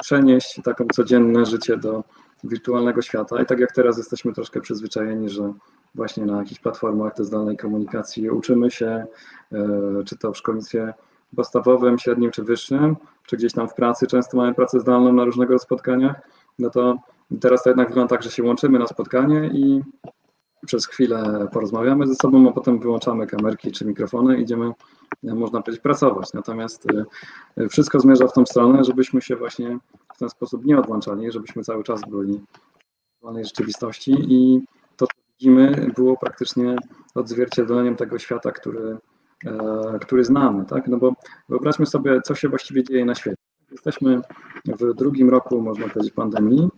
przenieść taką codzienne życie do wirtualnego świata. I tak jak teraz jesteśmy troszkę przyzwyczajeni, że właśnie na jakichś platformach do zdalnej komunikacji uczymy się, e, czy to w szkolnictwie podstawowym, średnim czy wyższym, czy gdzieś tam w pracy, często mamy pracę zdalną na różnego spotkaniach, no to teraz to jednak wygląda tak, że się łączymy na spotkanie i przez chwilę porozmawiamy ze sobą, a potem wyłączamy kamerki czy mikrofony, idziemy, można powiedzieć, pracować. Natomiast y, wszystko zmierza w tą stronę, żebyśmy się właśnie w ten sposób nie odłączali, żebyśmy cały czas byli w realnej rzeczywistości i to, co widzimy, było praktycznie odzwierciedleniem tego świata, który, e, który znamy. Tak? No bo wyobraźmy sobie, co się właściwie dzieje na świecie. Jesteśmy w drugim roku, można powiedzieć, pandemii.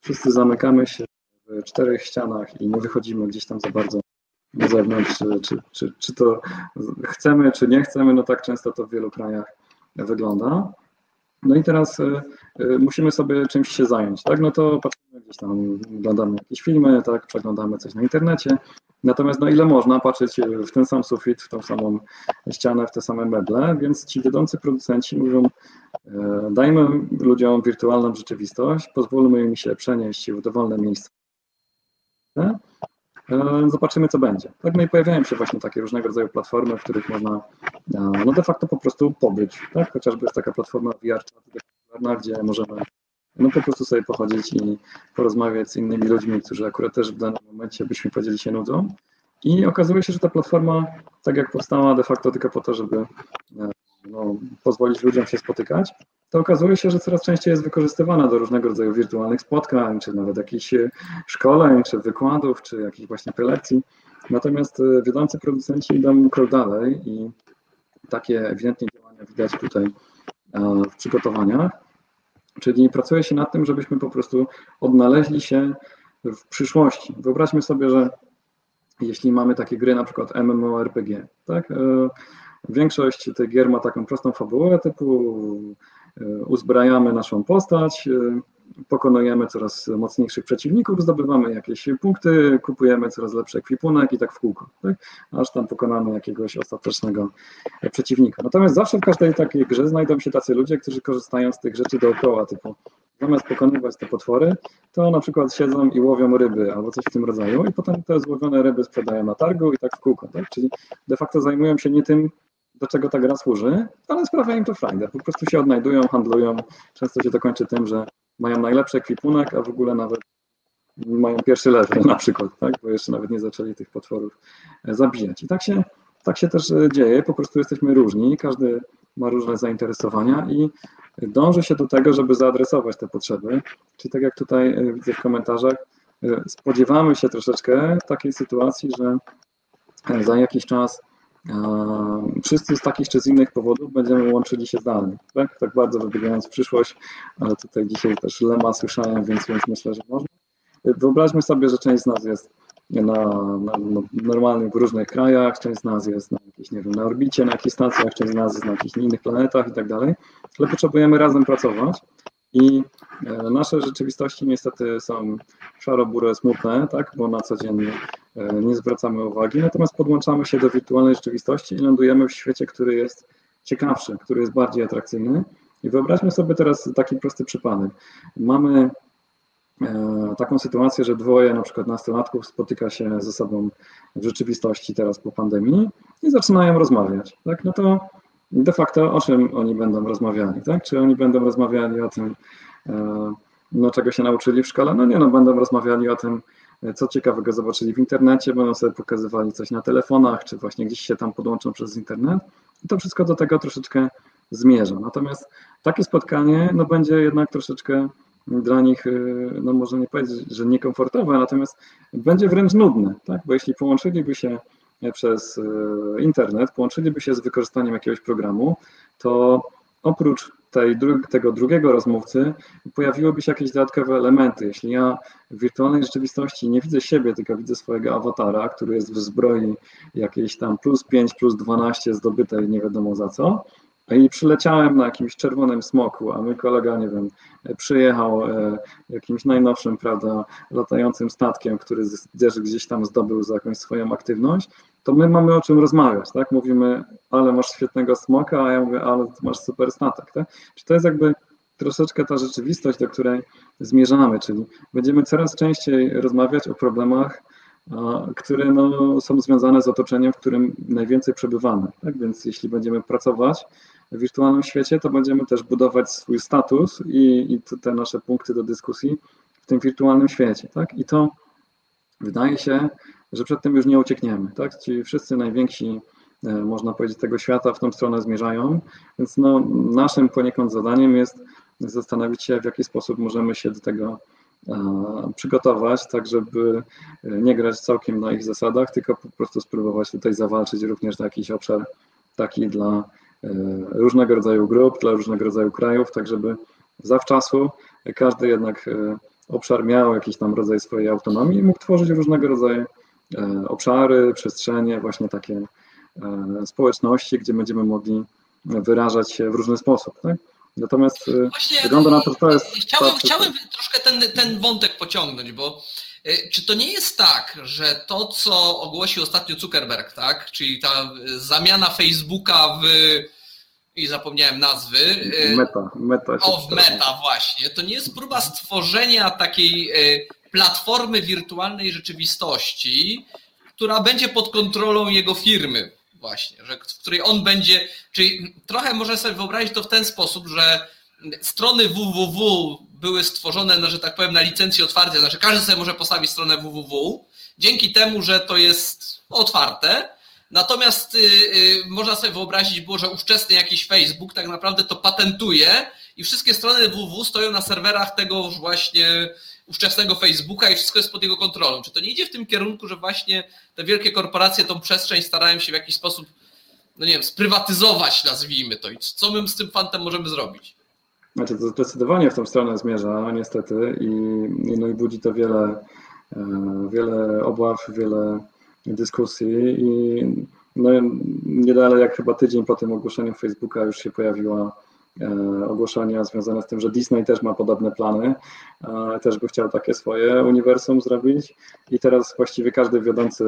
Wszyscy zamykamy się w czterech ścianach i nie wychodzimy gdzieś tam za bardzo na zewnątrz, czy, czy, czy, czy to chcemy, czy nie chcemy, no tak często to w wielu krajach wygląda. No i teraz musimy sobie czymś się zająć, tak? No to patrzymy gdzieś tam, oglądamy jakieś filmy, tak? Przeglądamy coś na internecie. Natomiast no ile można patrzeć w ten sam sufit, w tą samą ścianę, w te same meble, więc ci wiodący producenci mówią, dajmy ludziom wirtualną rzeczywistość, pozwólmy im się przenieść w dowolne miejsce E, zobaczymy, co będzie. Tak, no i pojawiają się właśnie takie różnego rodzaju platformy, w których można e, no de facto po prostu pobyć. Tak? Chociażby jest taka platforma VR gdzie możemy no po prostu sobie pochodzić i porozmawiać z innymi ludźmi, którzy akurat też w danym momencie byśmy powiedzieli się nudzą. I okazuje się, że ta platforma, tak jak powstała de facto tylko po to, żeby e, no, pozwolić ludziom się spotykać, to okazuje się, że coraz częściej jest wykorzystywana do różnego rodzaju wirtualnych spotkań, czy nawet jakichś e, szkoleń, czy wykładów, czy jakichś właśnie prelekcji. Natomiast e, wiodący producenci idą krok dalej i takie ewidentnie działania widać tutaj w przygotowaniach. Czyli pracuje się nad tym, żebyśmy po prostu odnaleźli się w przyszłości. Wyobraźmy sobie, że jeśli mamy takie gry, na przykład MMORPG, tak? Większość tych gier ma taką prostą fabułę typu E, uzbrajamy naszą postać, e, pokonujemy coraz mocniejszych przeciwników, zdobywamy jakieś punkty, kupujemy coraz lepszy ekwipunek i tak w kółko, tak? aż tam pokonamy jakiegoś ostatecznego przeciwnika. Natomiast zawsze w każdej takiej grze znajdą się tacy ludzie, którzy korzystają z tych rzeczy dookoła, typu zamiast pokonywać te potwory, to na przykład siedzą i łowią ryby albo coś w tym rodzaju i potem te złowione ryby sprzedają na targu i tak w kółko, tak? czyli de facto zajmują się nie tym, do czego ta gra służy, ale sprawia im to frajdę. Po prostu się odnajdują, handlują. Często się to kończy tym, że mają najlepszy ekwipunek, a w ogóle nawet mają pierwszy level na przykład, tak? bo jeszcze nawet nie zaczęli tych potworów e, zabijać. I tak się, tak się też e, dzieje, po prostu jesteśmy różni, każdy ma różne zainteresowania i dąży się do tego, żeby zaadresować te potrzeby. Czyli tak jak tutaj e, widzę w komentarzach, spodziewamy się troszeczkę takiej sytuacji, że za jakiś czas Wszyscy z takich czy z innych powodów będziemy łączyli się zdalnie, tak? Tak bardzo wybiegając w przyszłość, ale tutaj dzisiaj też Lema słyszałem, więc, myślę, że można. Wyobraźmy sobie, że część z nas jest na, na, na normalnych w różnych krajach, część z nas jest na jakiejś, nie wiem, na orbicie, na jakichś stacjach, część z nas jest na jakichś innych planetach i tak dalej, ale potrzebujemy razem pracować i e, nasze rzeczywistości niestety są szaro-bure, smutne, tak, bo na co dzień e, nie zwracamy uwagi, natomiast podłączamy się do wirtualnej rzeczywistości i lądujemy w świecie, który jest ciekawszy, który jest bardziej atrakcyjny. I wyobraźmy sobie teraz taki prosty przypadek. Mamy e, taką sytuację, że dwoje na przykład nastolatków spotyka się ze sobą w rzeczywistości teraz po pandemii i zaczynają rozmawiać. Tak? No to de facto o czym oni będą rozmawiali, tak? Czy oni będą rozmawiali o tym, e, no, czego się nauczyli w szkole? No nie, no będą rozmawiali o tym, e, co ciekawego zobaczyli w internecie, będą sobie pokazywali coś na telefonach, czy właśnie gdzieś się tam podłączą przez internet. I to wszystko do tego troszeczkę zmierza. Natomiast takie spotkanie no, będzie jednak troszeczkę dla nich, e, no może nie powiedzieć, że niekomfortowe, natomiast będzie wręcz nudne, tak? bo jeśli połączyliby się przez e, internet, połączyliby się z wykorzystaniem jakiegoś programu, to oprócz tej, tego drugiego rozmówcy pojawiłyby się jakieś dodatkowe elementy. Jeśli ja w wirtualnej rzeczywistości nie widzę siebie, tylko widzę swojego awatara, który jest w zbroi jakiejś tam plus 5, plus 12 zdobytej nie wiadomo za co, i przyleciałem na jakimś czerwonym smoku, a mój kolega, nie wiem, przyjechał e, jakimś najnowszym, prawda, latającym statkiem, który gdzieś tam zdobył za jakąś swoją aktywność, to my mamy o czym rozmawiać, tak? Mówimy, ale masz świetnego smoka, a ja mówię, ale masz super statek, tak? Czy to jest jakby troszeczkę ta rzeczywistość, do której zmierzamy, czyli będziemy coraz częściej rozmawiać o problemach, które no, są związane z otoczeniem, w którym najwięcej przebywamy. Tak? Więc jeśli będziemy pracować wirtualnym świecie, to będziemy też budować swój status i, i te nasze punkty do dyskusji w tym wirtualnym świecie. Tak? I to wydaje się, że przed tym już nie uciekniemy. Tak? Ci wszyscy najwięksi, e, można powiedzieć, tego świata w tą stronę zmierzają, więc no, naszym poniekąd zadaniem jest zastanowić się, w jaki sposób możemy się do tego e, przygotować, tak żeby e, nie grać całkiem na ich zasadach, tylko po prostu spróbować tutaj zawalczyć również na jakiś obszar taki dla różnego rodzaju grup, dla różnego rodzaju krajów, tak żeby zawczasu każdy jednak obszar miał jakiś tam rodzaj swojej autonomii i mógł tworzyć różnego rodzaju E, obszary, przestrzenie, właśnie takie e, społeczności, gdzie będziemy mogli wyrażać się w różny sposób. Tak? Natomiast Właśnie, wygląda na to, że to jest... Chciałem, chciałem troszkę ten, ten wątek pociągnąć, bo czy to nie jest tak, że to, co ogłosił ostatnio Zuckerberg, tak, czyli ta zamiana Facebooka w i zapomniałem nazwy. Y, meta. meta o, w Meta właśnie. To nie jest próba stworzenia takiej platformy wirtualnej rzeczywistości, która będzie pod kontrolą jego firmy właśnie, że, w której on będzie, czyli trochę można sobie wyobrazić to w ten sposób, że strony www były stworzone, no, że tak powiem, na licencji otwartej, znaczy każdy sobie może postawić stronę www, dzięki temu, że to jest otwarte, natomiast y, y, można sobie wyobrazić było, że ówczesny jakiś Facebook tak naprawdę to patentuje i wszystkie strony www stoją na serwerach tego właśnie ówczesnego Facebooka i wszystko jest pod jego kontrolą. Czy to nie idzie w tym kierunku, że właśnie te wielkie korporacje tą przestrzeń starają się w jakiś sposób, no nie wiem, sprywatyzować, nazwijmy to. I co my z tym fantem możemy zrobić? Znaczy, to zdecydowanie w tą stronę zmierza, niestety, i, no i budzi to wiele, e, wiele obaw, wiele dyskusji i no, nie dalej jak chyba tydzień po tym ogłoszeniu Facebooka już się pojawiła ogłoszenia związane z tym, że Disney też ma podobne plany, e, też by chciał takie swoje uniwersum zrobić i teraz właściwie każdy wiodący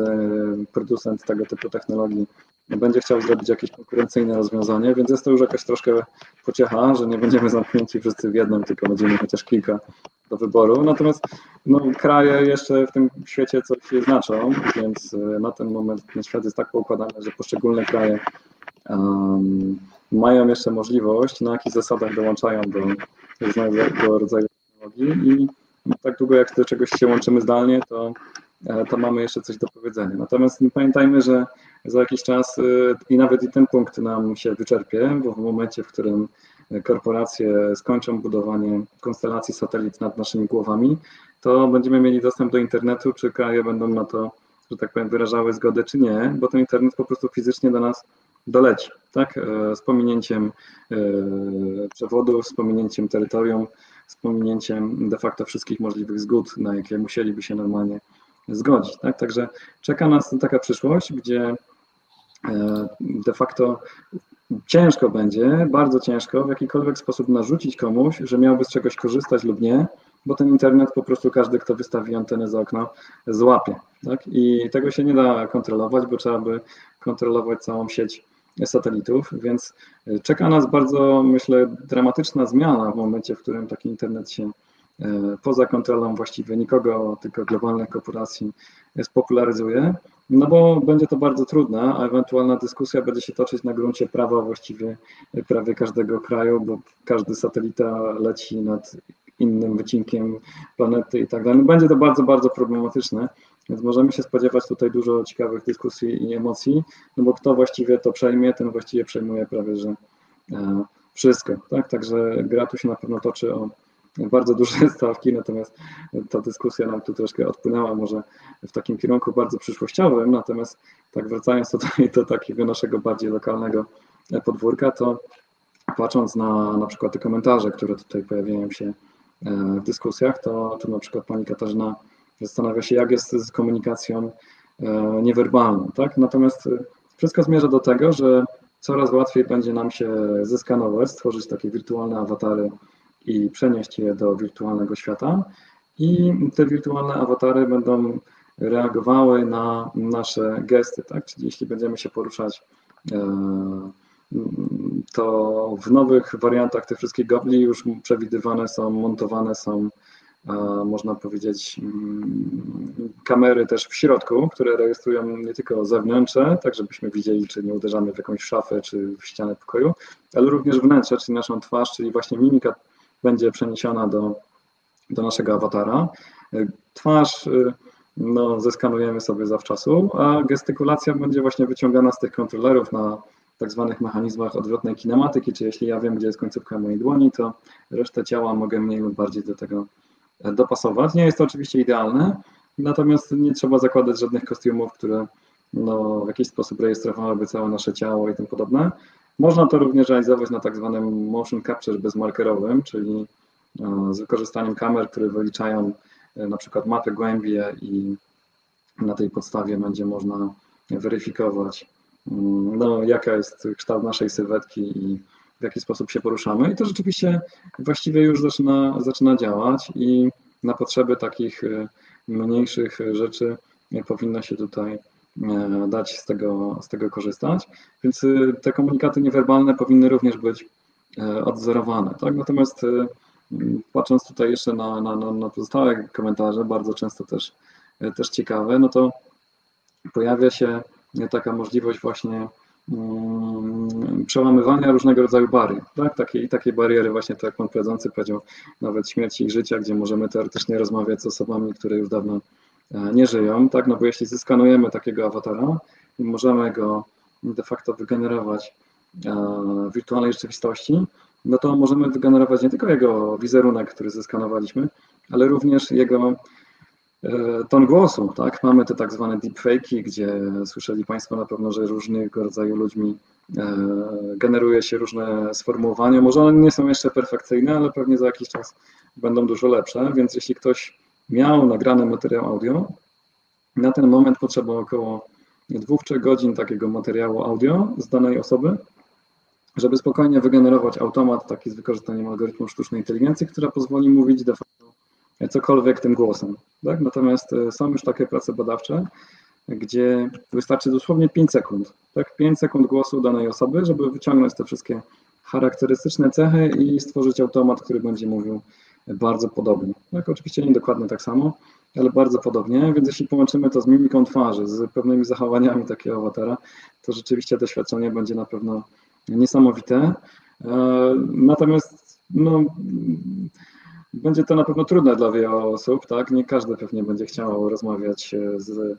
producent tego typu technologii będzie chciał zrobić jakieś konkurencyjne rozwiązanie, więc jest to już jakaś troszkę pociecha, że nie będziemy zamknięci wszyscy w jednym, tylko będziemy chociaż kilka do wyboru. Natomiast no, kraje jeszcze w tym świecie coś znaczą, więc e, na ten moment ten świat jest tak poukładany, że poszczególne kraje um, mają jeszcze możliwość, na jakich zasadach dołączają do różnego rodzaju technologii i tak długo jak do czegoś się łączymy zdalnie, to, e, to mamy jeszcze coś do powiedzenia. Natomiast pamiętajmy, że za jakiś czas e, i nawet i ten punkt nam się wyczerpie, bo w momencie, w którym korporacje skończą budowanie konstelacji satelit nad naszymi głowami, to będziemy mieli dostęp do internetu, czy kraje będą na to, że tak powiem, wyrażały zgodę, czy nie, bo ten internet po prostu fizycznie do nas doleci, tak? E, z pominięciem e, przewodów, z pominięciem terytorium, z pominięciem de facto wszystkich możliwych zgód, na jakie musieliby się normalnie zgodzić. Tak? Także czeka nas taka przyszłość, gdzie e, de facto ciężko będzie, bardzo ciężko w jakikolwiek sposób narzucić komuś, że miałby z czegoś korzystać lub nie, bo ten internet po prostu każdy, kto wystawi antenę za okno, złapie. Tak? I tego się nie da kontrolować, bo trzeba by kontrolować całą sieć satelitów, więc e, czeka nas bardzo, myślę, dramatyczna zmiana w momencie, w którym taki internet się e, poza kontrolą właściwie nikogo, tylko globalnych korporacji spopularyzuje, no bo będzie to bardzo trudne, a ewentualna dyskusja będzie się toczyć na gruncie prawa właściwie prawie każdego kraju, bo każdy satelita leci nad innym wycinkiem planety i tak dalej. Będzie to bardzo, bardzo problematyczne. Więc możemy się spodziewać tutaj dużo ciekawych dyskusji i emocji, no bo kto właściwie to przejmie, ten właściwie przejmuje prawie, że e, wszystko. Tak? Także gra tu się na pewno toczy o bardzo duże stawki, natomiast ta dyskusja nam tu troszkę odpłynęła może w takim kierunku bardzo przyszłościowym, natomiast tak wracając tutaj do takiego naszego bardziej lokalnego podwórka, to patrząc na na przykład te komentarze, które tutaj pojawiają się e, w dyskusjach, to tu na przykład pani Katarzyna zastanawia się, jak jest z komunikacją e, niewerbalną. Tak? Natomiast e, wszystko zmierza do tego, że coraz łatwiej będzie nam się zeskanować, stworzyć takie wirtualne awatary i przenieść je do wirtualnego świata. I te wirtualne awatary będą reagowały na nasze gesty, tak? Czyli jeśli będziemy się poruszać, e, to w nowych wariantach te wszystkie gobli już przewidywane są, montowane są można powiedzieć, mm, kamery też w środku, które rejestrują nie tylko zewnętrzne, tak żebyśmy widzieli, czy nie uderzamy w jakąś szafę, czy w ścianę pokoju, ale również wnętrze, czyli naszą twarz, czyli właśnie mimika będzie przeniesiona do, do naszego awatara. Twarz y, no, zeskanujemy sobie zawczasu, a gestykulacja będzie właśnie wyciągana z tych kontrolerów na tak zwanych mechanizmach odwrotnej kinematyki, czyli jeśli ja wiem, gdzie jest końcówka mojej dłoni, to resztę ciała mogę mniej lub bardziej do tego dopasować. Nie jest to oczywiście idealne, natomiast nie trzeba zakładać żadnych kostiumów, które no, w jakiś sposób rejestrowałyby całe nasze ciało i tym podobne. Można to również realizować na tak zwanym motion capture bezmarkerowym, czyli e, z wykorzystaniem kamer, które wyliczają e, na przykład mapy głębie i na tej podstawie będzie można weryfikować, mm, no, jaka jest kształt naszej sylwetki i w jaki sposób się poruszamy i to rzeczywiście właściwie już zaczyna, zaczyna działać i na potrzeby takich mniejszych rzeczy powinno się tutaj dać z tego, z tego korzystać. Więc te komunikaty niewerbalne powinny również być odzorowane. Tak? Natomiast patrząc tutaj jeszcze na, na, na pozostałe komentarze, bardzo często też, też ciekawe, no to pojawia się taka możliwość właśnie przełamywania różnego rodzaju barier, tak? Takie, takie bariery właśnie, tak jak pan prowadzący powiedział, nawet śmierci i życia, gdzie możemy teoretycznie rozmawiać z osobami, które już dawno e, nie żyją, tak? No bo jeśli zeskanujemy takiego awatara i możemy go de facto wygenerować e, w wirtualnej rzeczywistości, no to możemy wygenerować nie tylko jego wizerunek, który zeskanowaliśmy, ale również jego ton głosu, tak? Mamy te tak zwane deepfake'i, gdzie słyszeli Państwo na pewno, że różnego rodzaju ludźmi e, generuje się różne sformułowania. Może one nie są jeszcze perfekcyjne, ale pewnie za jakiś czas będą dużo lepsze, więc jeśli ktoś miał nagrany materiał audio, na ten moment potrzeba około 2-3 godzin takiego materiału audio z danej osoby, żeby spokojnie wygenerować automat taki z wykorzystaniem algorytmu sztucznej inteligencji, która pozwoli mówić de facto cokolwiek tym głosem. Tak? Natomiast e, są już takie prace badawcze, gdzie wystarczy dosłownie 5 sekund, tak? 5 sekund głosu danej osoby, żeby wyciągnąć te wszystkie charakterystyczne cechy i stworzyć automat, który będzie mówił bardzo podobnie. Tak, oczywiście nie dokładnie tak samo, ale bardzo podobnie, więc jeśli połączymy to z mimiką twarzy, z pewnymi zachowaniami takiego awatara, to rzeczywiście doświadczenie będzie na pewno niesamowite. E, natomiast no, będzie to na pewno trudne dla wielu osób, tak? Nie każdy pewnie będzie chciał rozmawiać z,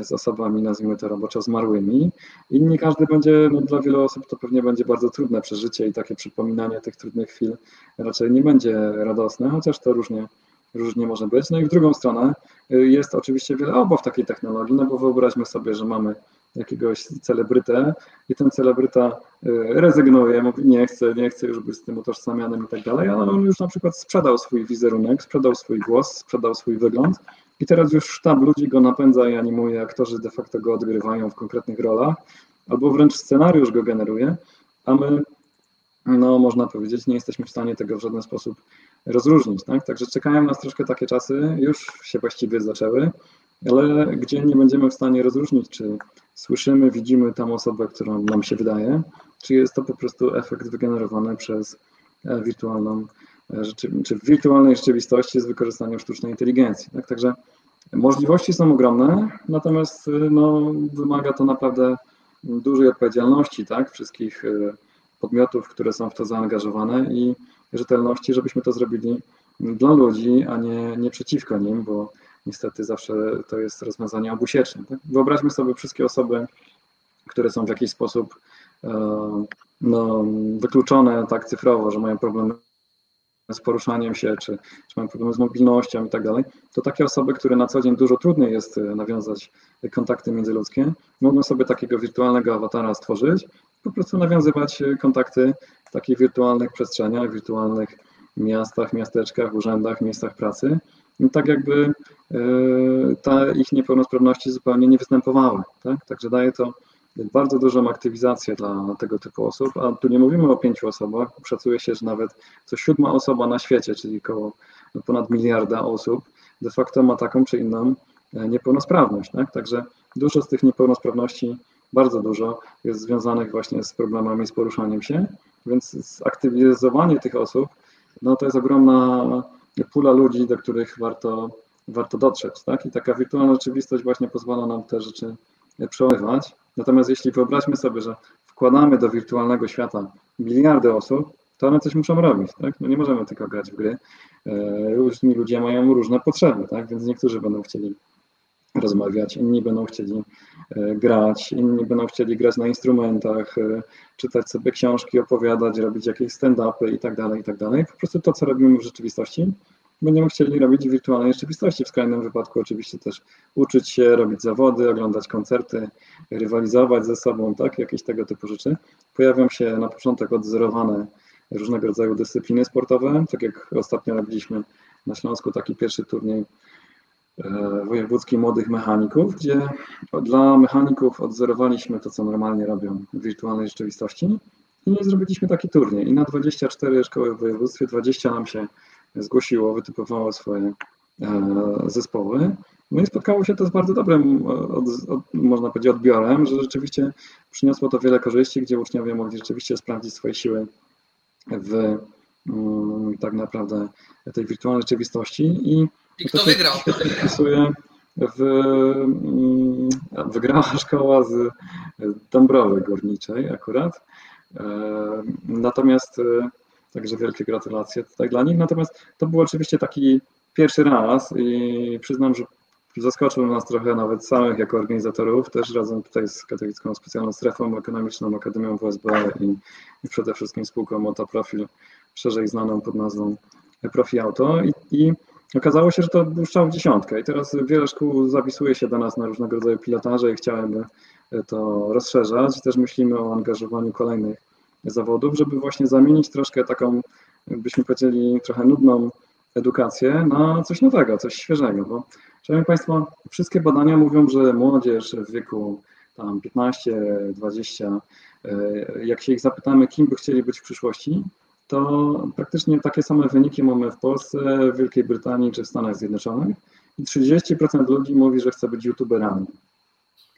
z osobami, nazwijmy to roboczo, zmarłymi. I nie każdy będzie, no dla wielu osób to pewnie będzie bardzo trudne przeżycie i takie przypominanie tych trudnych chwil raczej nie będzie radosne, chociaż to różnie, różnie może być. No i w drugą stronę y, jest oczywiście wiele obaw takiej technologii, no bo wyobraźmy sobie, że mamy jakiegoś celebrytę i ten celebryta y, rezygnuje, mówi nie chcę, nie chcę już być z tym utożsamianym i tak dalej, ale on już na przykład sprzedał swój wizerunek, sprzedał swój głos, sprzedał swój wygląd i teraz już sztab ludzi go napędza i animuje, aktorzy de facto go odgrywają w konkretnych rolach, albo wręcz scenariusz go generuje, a my, no można powiedzieć, nie jesteśmy w stanie tego w żaden sposób rozróżnić. Tak? Także czekają nas troszkę takie czasy, już się właściwie zaczęły, ale gdzie nie będziemy w stanie rozróżnić, czy słyszymy, widzimy tam osobę, którą nam się wydaje, czy jest to po prostu efekt wygenerowany przez e, wirtualną, e, czy w wirtualnej rzeczywistości z wykorzystaniem sztucznej inteligencji. Tak? Także możliwości są ogromne, natomiast e, no, wymaga to naprawdę dużej odpowiedzialności tak? wszystkich podmiotów, które są w to zaangażowane i rzetelności, żebyśmy to zrobili dla ludzi, a nie, nie przeciwko nim, bo niestety zawsze to jest rozwiązanie obusieczne. Tak? Wyobraźmy sobie wszystkie osoby, które są w jakiś sposób e, no, wykluczone tak cyfrowo, że mają problemy z poruszaniem się, czy, czy mają problemy z mobilnością i tak dalej, to takie osoby, które na co dzień dużo trudniej jest e, nawiązać kontakty międzyludzkie, mogą sobie takiego wirtualnego awatara stworzyć, po prostu nawiązywać kontakty w takich wirtualnych przestrzeniach, wirtualnych miastach, miasteczkach, urzędach, miejscach pracy no tak jakby te ich niepełnosprawności zupełnie nie występowały. Tak? Także daje to bardzo dużą aktywizację dla tego typu osób, a tu nie mówimy o pięciu osobach, szacuje się, że nawet co siódma osoba na świecie, czyli około ponad miliarda osób, de facto ma taką czy inną e, niepełnosprawność. Tak? Także dużo z tych niepełnosprawności, bardzo dużo jest związanych właśnie z problemami z poruszaniem się, więc zaktywizowanie tych osób, no to jest ogromna pula ludzi, do których warto, warto dotrzeć. Tak? I taka wirtualna rzeczywistość właśnie pozwala nam te rzeczy przełamywać. Natomiast jeśli wyobraźmy sobie, że wkładamy do wirtualnego świata miliardy osób, to one coś muszą robić. Tak? No nie możemy tylko grać w gry. E, różni ludzie mają różne potrzeby, tak? więc niektórzy będą chcieli rozmawiać, inni będą chcieli e, grać, inni będą chcieli grać na instrumentach, e, czytać sobie książki, opowiadać, robić jakieś stand-upy i tak dalej, i tak. Po prostu to, co robimy w rzeczywistości, będziemy chcieli robić w wirtualnej rzeczywistości. W skrajnym wypadku oczywiście też uczyć się, robić zawody, oglądać koncerty, rywalizować ze sobą, tak, jakieś tego typu rzeczy. Pojawią się na początek odzorowane różnego rodzaju dyscypliny sportowe, tak jak ostatnio robiliśmy na Śląsku taki pierwszy turniej E, wojewódzki młodych mechaników, gdzie dla mechaników odzorowaliśmy to, co normalnie robią w wirtualnej rzeczywistości I zrobiliśmy taki turniej. I na 24 szkoły w województwie 20 nam się zgłosiło, wytypowało swoje zespoły. No i spotkało się to z bardzo dobrym, od, od, można powiedzieć, odbiorem, że rzeczywiście przyniosło to wiele korzyści, gdzie uczniowie mogli rzeczywiście sprawdzić swoje siły w um, tak naprawdę tej wirtualnej rzeczywistości. I, I kto wygrał? W, um, wygrała szkoła z Dąbrowy Górniczej akurat. E, natomiast e, Także wielkie gratulacje tutaj dla nich. Natomiast to był oczywiście taki pierwszy raz i przyznam, że zaskoczył nas trochę nawet samych jako organizatorów, też razem tutaj z Katolicką Specjalną Strefą Ekonomiczną, Akademią WSB i, i przede wszystkim spółką Motoprofil, szerzej znaną pod nazwą Profi Auto i, i okazało się, że to strzał w dziesiątkę i teraz wiele szkół zapisuje się do nas na różnego rodzaju pilotaże i chciałyby to rozszerzać. Też myślimy o angażowaniu kolejnych zawodów, żeby właśnie zamienić troszkę taką, byśmy powiedzieli, trochę nudną edukację na coś nowego, coś świeżego, bo Szanowni Państwo, wszystkie badania mówią, że młodzież w wieku tam 15, 20, e, jak się ich zapytamy, kim by chcieli być w przyszłości, to praktycznie takie same wyniki mamy w Polsce, w Wielkiej Brytanii czy w Stanach Zjednoczonych i 30% ludzi mówi, że chce być youtuberami.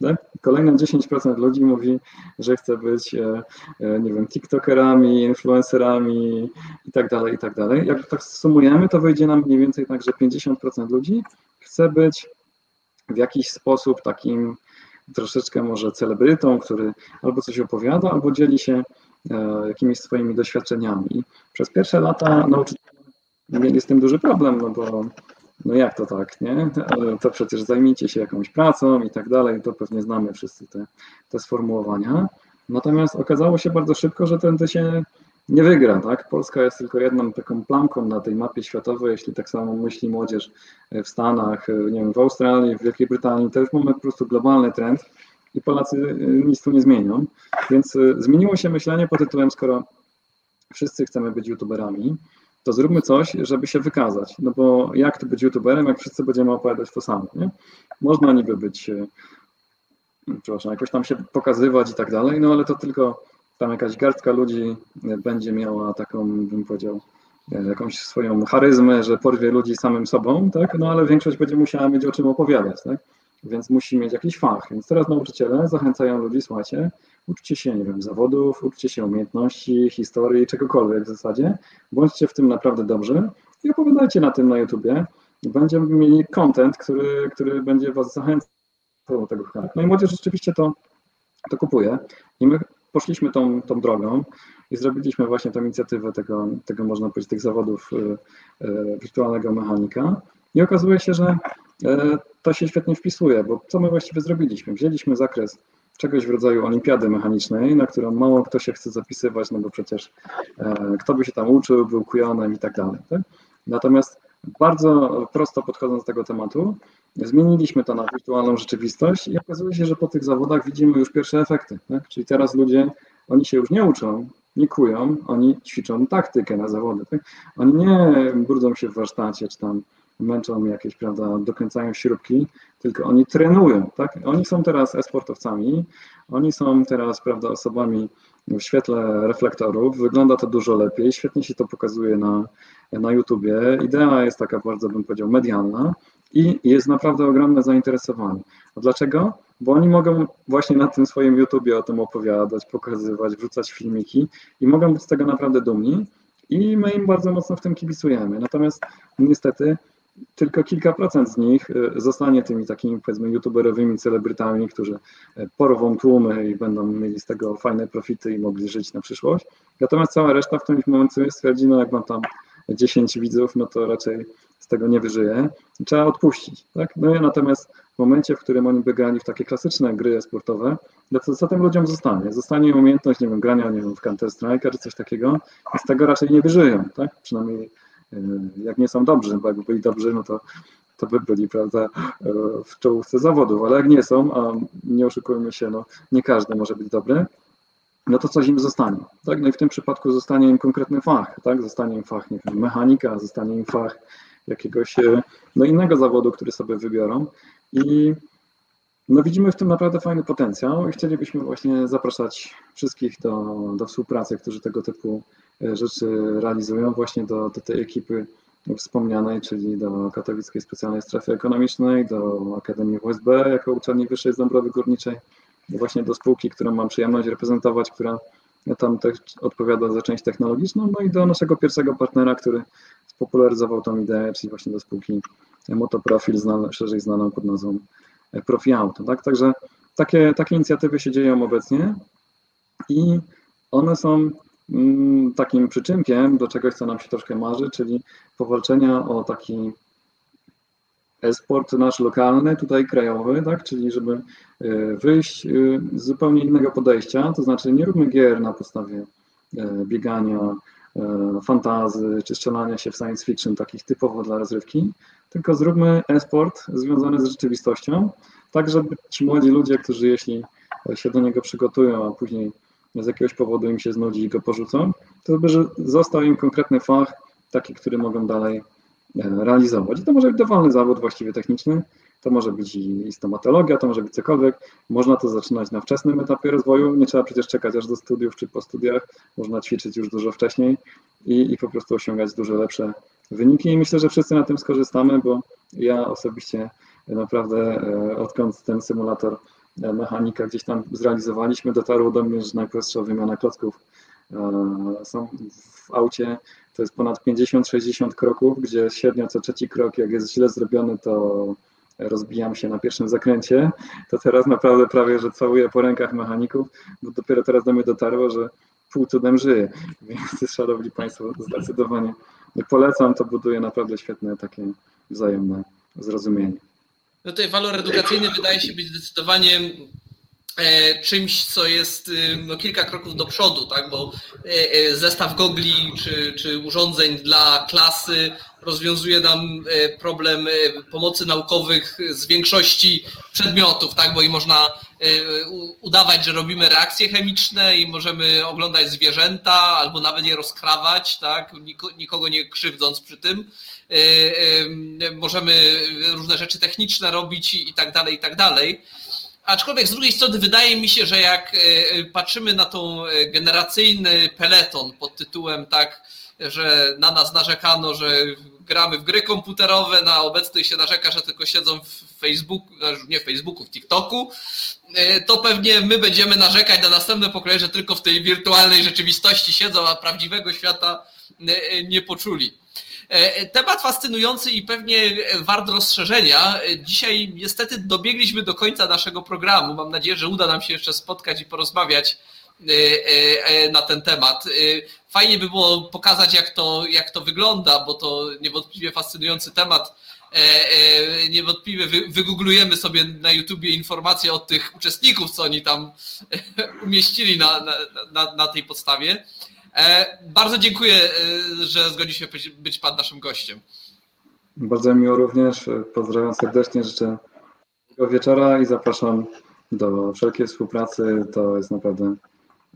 Tak? Kolejne 10% ludzi mówi, że chce być, e, e, nie wiem, tiktokerami, influencerami i tak dalej, i tak dalej. Jak tak sumujemy, to wyjdzie nam mniej więcej tak, że 50% ludzi chce być w jakiś sposób takim troszeczkę może celebrytą, który albo coś opowiada, albo dzieli się jakimiś swoimi doświadczeniami. Przez pierwsze lata nauczyciele mieli z tym duży problem, no bo no jak to tak, nie? To przecież zajmijcie się jakąś pracą i tak dalej, to pewnie znamy wszyscy te, te sformułowania. Natomiast okazało się bardzo szybko, że ten się nie wygra, tak? Polska jest tylko jedną taką plamką na tej mapie światowej, jeśli tak samo myśli młodzież w Stanach, nie wiem, w Australii, w Wielkiej Brytanii, to już mamy po prostu globalny trend i Polacy nic tu nie zmienią. Więc y, zmieniło się myślenie pod tytułem, skoro wszyscy chcemy być youtuberami, to zróbmy coś, żeby się wykazać. No bo jak to być youtuberem, jak wszyscy będziemy opowiadać to samo, nie? Można niby być, e, przepraszam, jakoś tam się pokazywać i tak dalej, no ale to tylko tam jakaś garstka ludzi będzie miała taką, bym powiedział, e, jakąś swoją charyzmę, że porwie ludzi samym sobą, tak? No ale większość będzie musiała mieć o czym opowiadać, tak? Więc musi mieć jakiś fach. Więc teraz nauczyciele zachęcają ludzi, słuchajcie, uczcie się, nie wiem, zawodów, uczcie się umiejętności, historii, czegokolwiek w zasadzie, bądźcie w tym naprawdę dobrzy i opowiadajcie na tym na YouTubie. Będziemy mieli content, który, który będzie Was zachęcał do tego. No i młodzież rzeczywiście to, to kupuje. I my poszliśmy tą, tą drogą i zrobiliśmy właśnie tę inicjatywę tego, tego można powiedzieć, tych zawodów y, y, wirtualnego mechanika. I okazuje się, że y, to się świetnie wpisuje, bo co my właściwie zrobiliśmy? Wzięliśmy zakres czegoś w rodzaju olimpiady mechanicznej, na którą mało kto się chce zapisywać, no bo przecież e, kto by się tam uczył, był kujonem i tak dalej. Tak? Natomiast bardzo prosto podchodząc do tego tematu, zmieniliśmy to na wirtualną rzeczywistość i okazuje się, że po tych zawodach widzimy już pierwsze efekty. Tak? Czyli teraz ludzie, oni się już nie uczą, nie kują, oni ćwiczą taktykę na zawody. Tak? Oni nie brudzą się w warsztacie, czy tam męczą jakieś, prawda, dokręcają śrubki, tylko oni trenują, tak? Oni są teraz e-sportowcami, oni są teraz, prawda, osobami w świetle reflektorów, wygląda to dużo lepiej, świetnie się to pokazuje na, na YouTubie. Idea jest taka bardzo, bym powiedział, medialna i jest naprawdę ogromne zainteresowanie. A dlaczego? Bo oni mogą właśnie na tym swoim YouTubie o tym opowiadać, pokazywać, wrzucać filmiki i mogą być z tego naprawdę dumni i my im bardzo mocno w tym kibicujemy. Natomiast niestety tylko kilka procent z nich y, zostanie tymi takimi powiedzmy youtuberowymi celebrytami, którzy y, porwą tłumy i będą mieli z tego fajne profity i mogli żyć na przyszłość. Natomiast cała reszta w którymś momencie stwierdzi, no jak mam tam 10 widzów, no to raczej z tego nie wyżyje. Trzeba odpuścić. Tak? No i natomiast w momencie, w którym oni by grali w takie klasyczne gry sportowe, no to co tym ludziom zostanie? Zostanie umiejętność, nie wiem, grania nie wiem, w Counter Strike czy coś takiego i z tego raczej nie wyżyją, tak? Przynajmniej E, jak nie są dobrzy, bo jakby byli dobrzy, no to, to by byli, prawda, e, w czołówce zawodów, ale jak nie są, a nie oszukujmy się, no nie każdy może być dobry, no to coś im zostanie, tak, no i w tym przypadku zostanie im konkretny fach, tak, zostanie im fach, nie wiem, mechanika, zostanie im fach jakiegoś, e, no innego zawodu, który sobie wybiorą. I no widzimy w tym naprawdę fajny potencjał i chcielibyśmy właśnie zapraszać wszystkich do, do współpracy, którzy tego typu e, rzeczy realizują, właśnie do, do tej ekipy wspomnianej, czyli do Katowickiej Specjalnej Strefy Ekonomicznej, do Akademii USB jako uczelni wyższej z Dąbrowy Górniczej, właśnie do spółki, którą mam przyjemność reprezentować, która tam też odpowiada za część technologiczną, no i do naszego pierwszego partnera, który spopularyzował tą ideę, czyli właśnie do spółki Motoprofil, znane, szerzej znaną pod nazwą Profi Auto. Tak? Także takie, takie inicjatywy się dzieją obecnie i one są mm, takim przyczynkiem do czegoś, co nam się troszkę marzy, czyli powalczenia o taki e-sport nasz lokalny, tutaj krajowy, tak? czyli żeby e, wyjść e, z zupełnie innego podejścia, to znaczy nie róbmy gier na podstawie e, biegania, fantazy czy strzelania się w science fiction, takich typowo dla rozrywki, tylko zróbmy e-sport związany z rzeczywistością, tak żeby ci młodzi ludzie, którzy jeśli się do niego przygotują, a później z jakiegoś powodu im się znudzi i go porzucą, to żeby został im konkretny fach, taki, który mogą dalej E, realizować. I to może być dowolny zawód właściwie techniczny, to może być i stomatologia, to może być cokolwiek. Można to zaczynać na wczesnym etapie rozwoju, nie trzeba przecież czekać aż do studiów czy po studiach, można ćwiczyć już dużo wcześniej i, i po prostu osiągać dużo lepsze wyniki. I myślę, że wszyscy na tym skorzystamy, bo ja osobiście naprawdę e, odkąd ten symulator e, mechanika gdzieś tam zrealizowaliśmy, dotarło do mnie, że najprostsza wymiana klocków są w aucie. To jest ponad 50-60 kroków, gdzie średnio co trzeci krok, jak jest źle zrobiony, to rozbijam się na pierwszym zakręcie, to teraz naprawdę prawie, że całuję po rękach mechaników, bo dopiero teraz do mnie dotarło, że pół cudem żyje. Więc szanowni Państwo, zdecydowanie polecam, to buduje naprawdę świetne takie wzajemne zrozumienie. No tutaj walor edukacyjny wydaje się być zdecydowanie czymś, co jest y, no, kilka kroków do przodu, tak? bo e, e, zestaw gogli czy, czy urządzeń dla klasy rozwiązuje nam problem pomocy naukowych z większości przedmiotów, tak? bo i można udawać, że robimy reakcje chemiczne i możemy oglądać zwierzęta albo nawet je rozkrawać, tak? nikogo nie krzywdząc przy tym. Możemy różne rzeczy techniczne robić i tak dalej, i tak dalej. Aczkolwiek z drugiej strony wydaje mi się, że jak e, patrzymy na tą e, generacyjny peleton pod tytułem tak, że na nas narzekano, że gramy w gry komputerowe, na obecność się narzeka, że tylko siedzą w Facebooku, nie w Facebooku, w TikToku, e, to pewnie my będziemy narzekać na następne pokolenie, że tylko w tej wirtualnej rzeczywistości siedzą, a prawdziwego świata nie poczuli. E, temat fascynujący i pewnie wart rozszerzenia. Dzisiaj niestety dobiegliśmy do końca naszego programu. Mam nadzieję, że uda nam się jeszcze spotkać i porozmawiać e, e, na ten temat. Fajnie by było pokazać, jak to, jak to wygląda, bo to niewątpliwie fascynujący temat. Niewątpliwie wygooglujemy sobie na YouTubie informacje od tych uczestników, co oni tam umieścili na, na, na tej podstawie. E, bardzo dziękuję, e, że zgodził się być Pan naszym gościem. Bardzo miło również. Pozdrawiam serdecznie, życzę miłego wieczora i zapraszam do wszelkiej współpracy. To jest naprawdę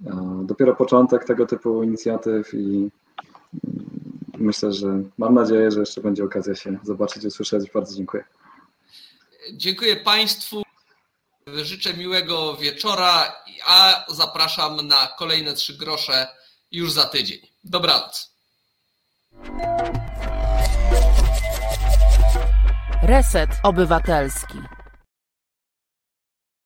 e, dopiero początek tego typu inicjatyw i mm, myślę, że mam nadzieję, że jeszcze będzie okazja się zobaczyć i usłyszeć. Bardzo dziękuję. Dziękuję Państwu. Życzę miłego wieczora, a zapraszam na kolejne trzy grosze już za tydzień. Dobranoc. Reset Obywatelski.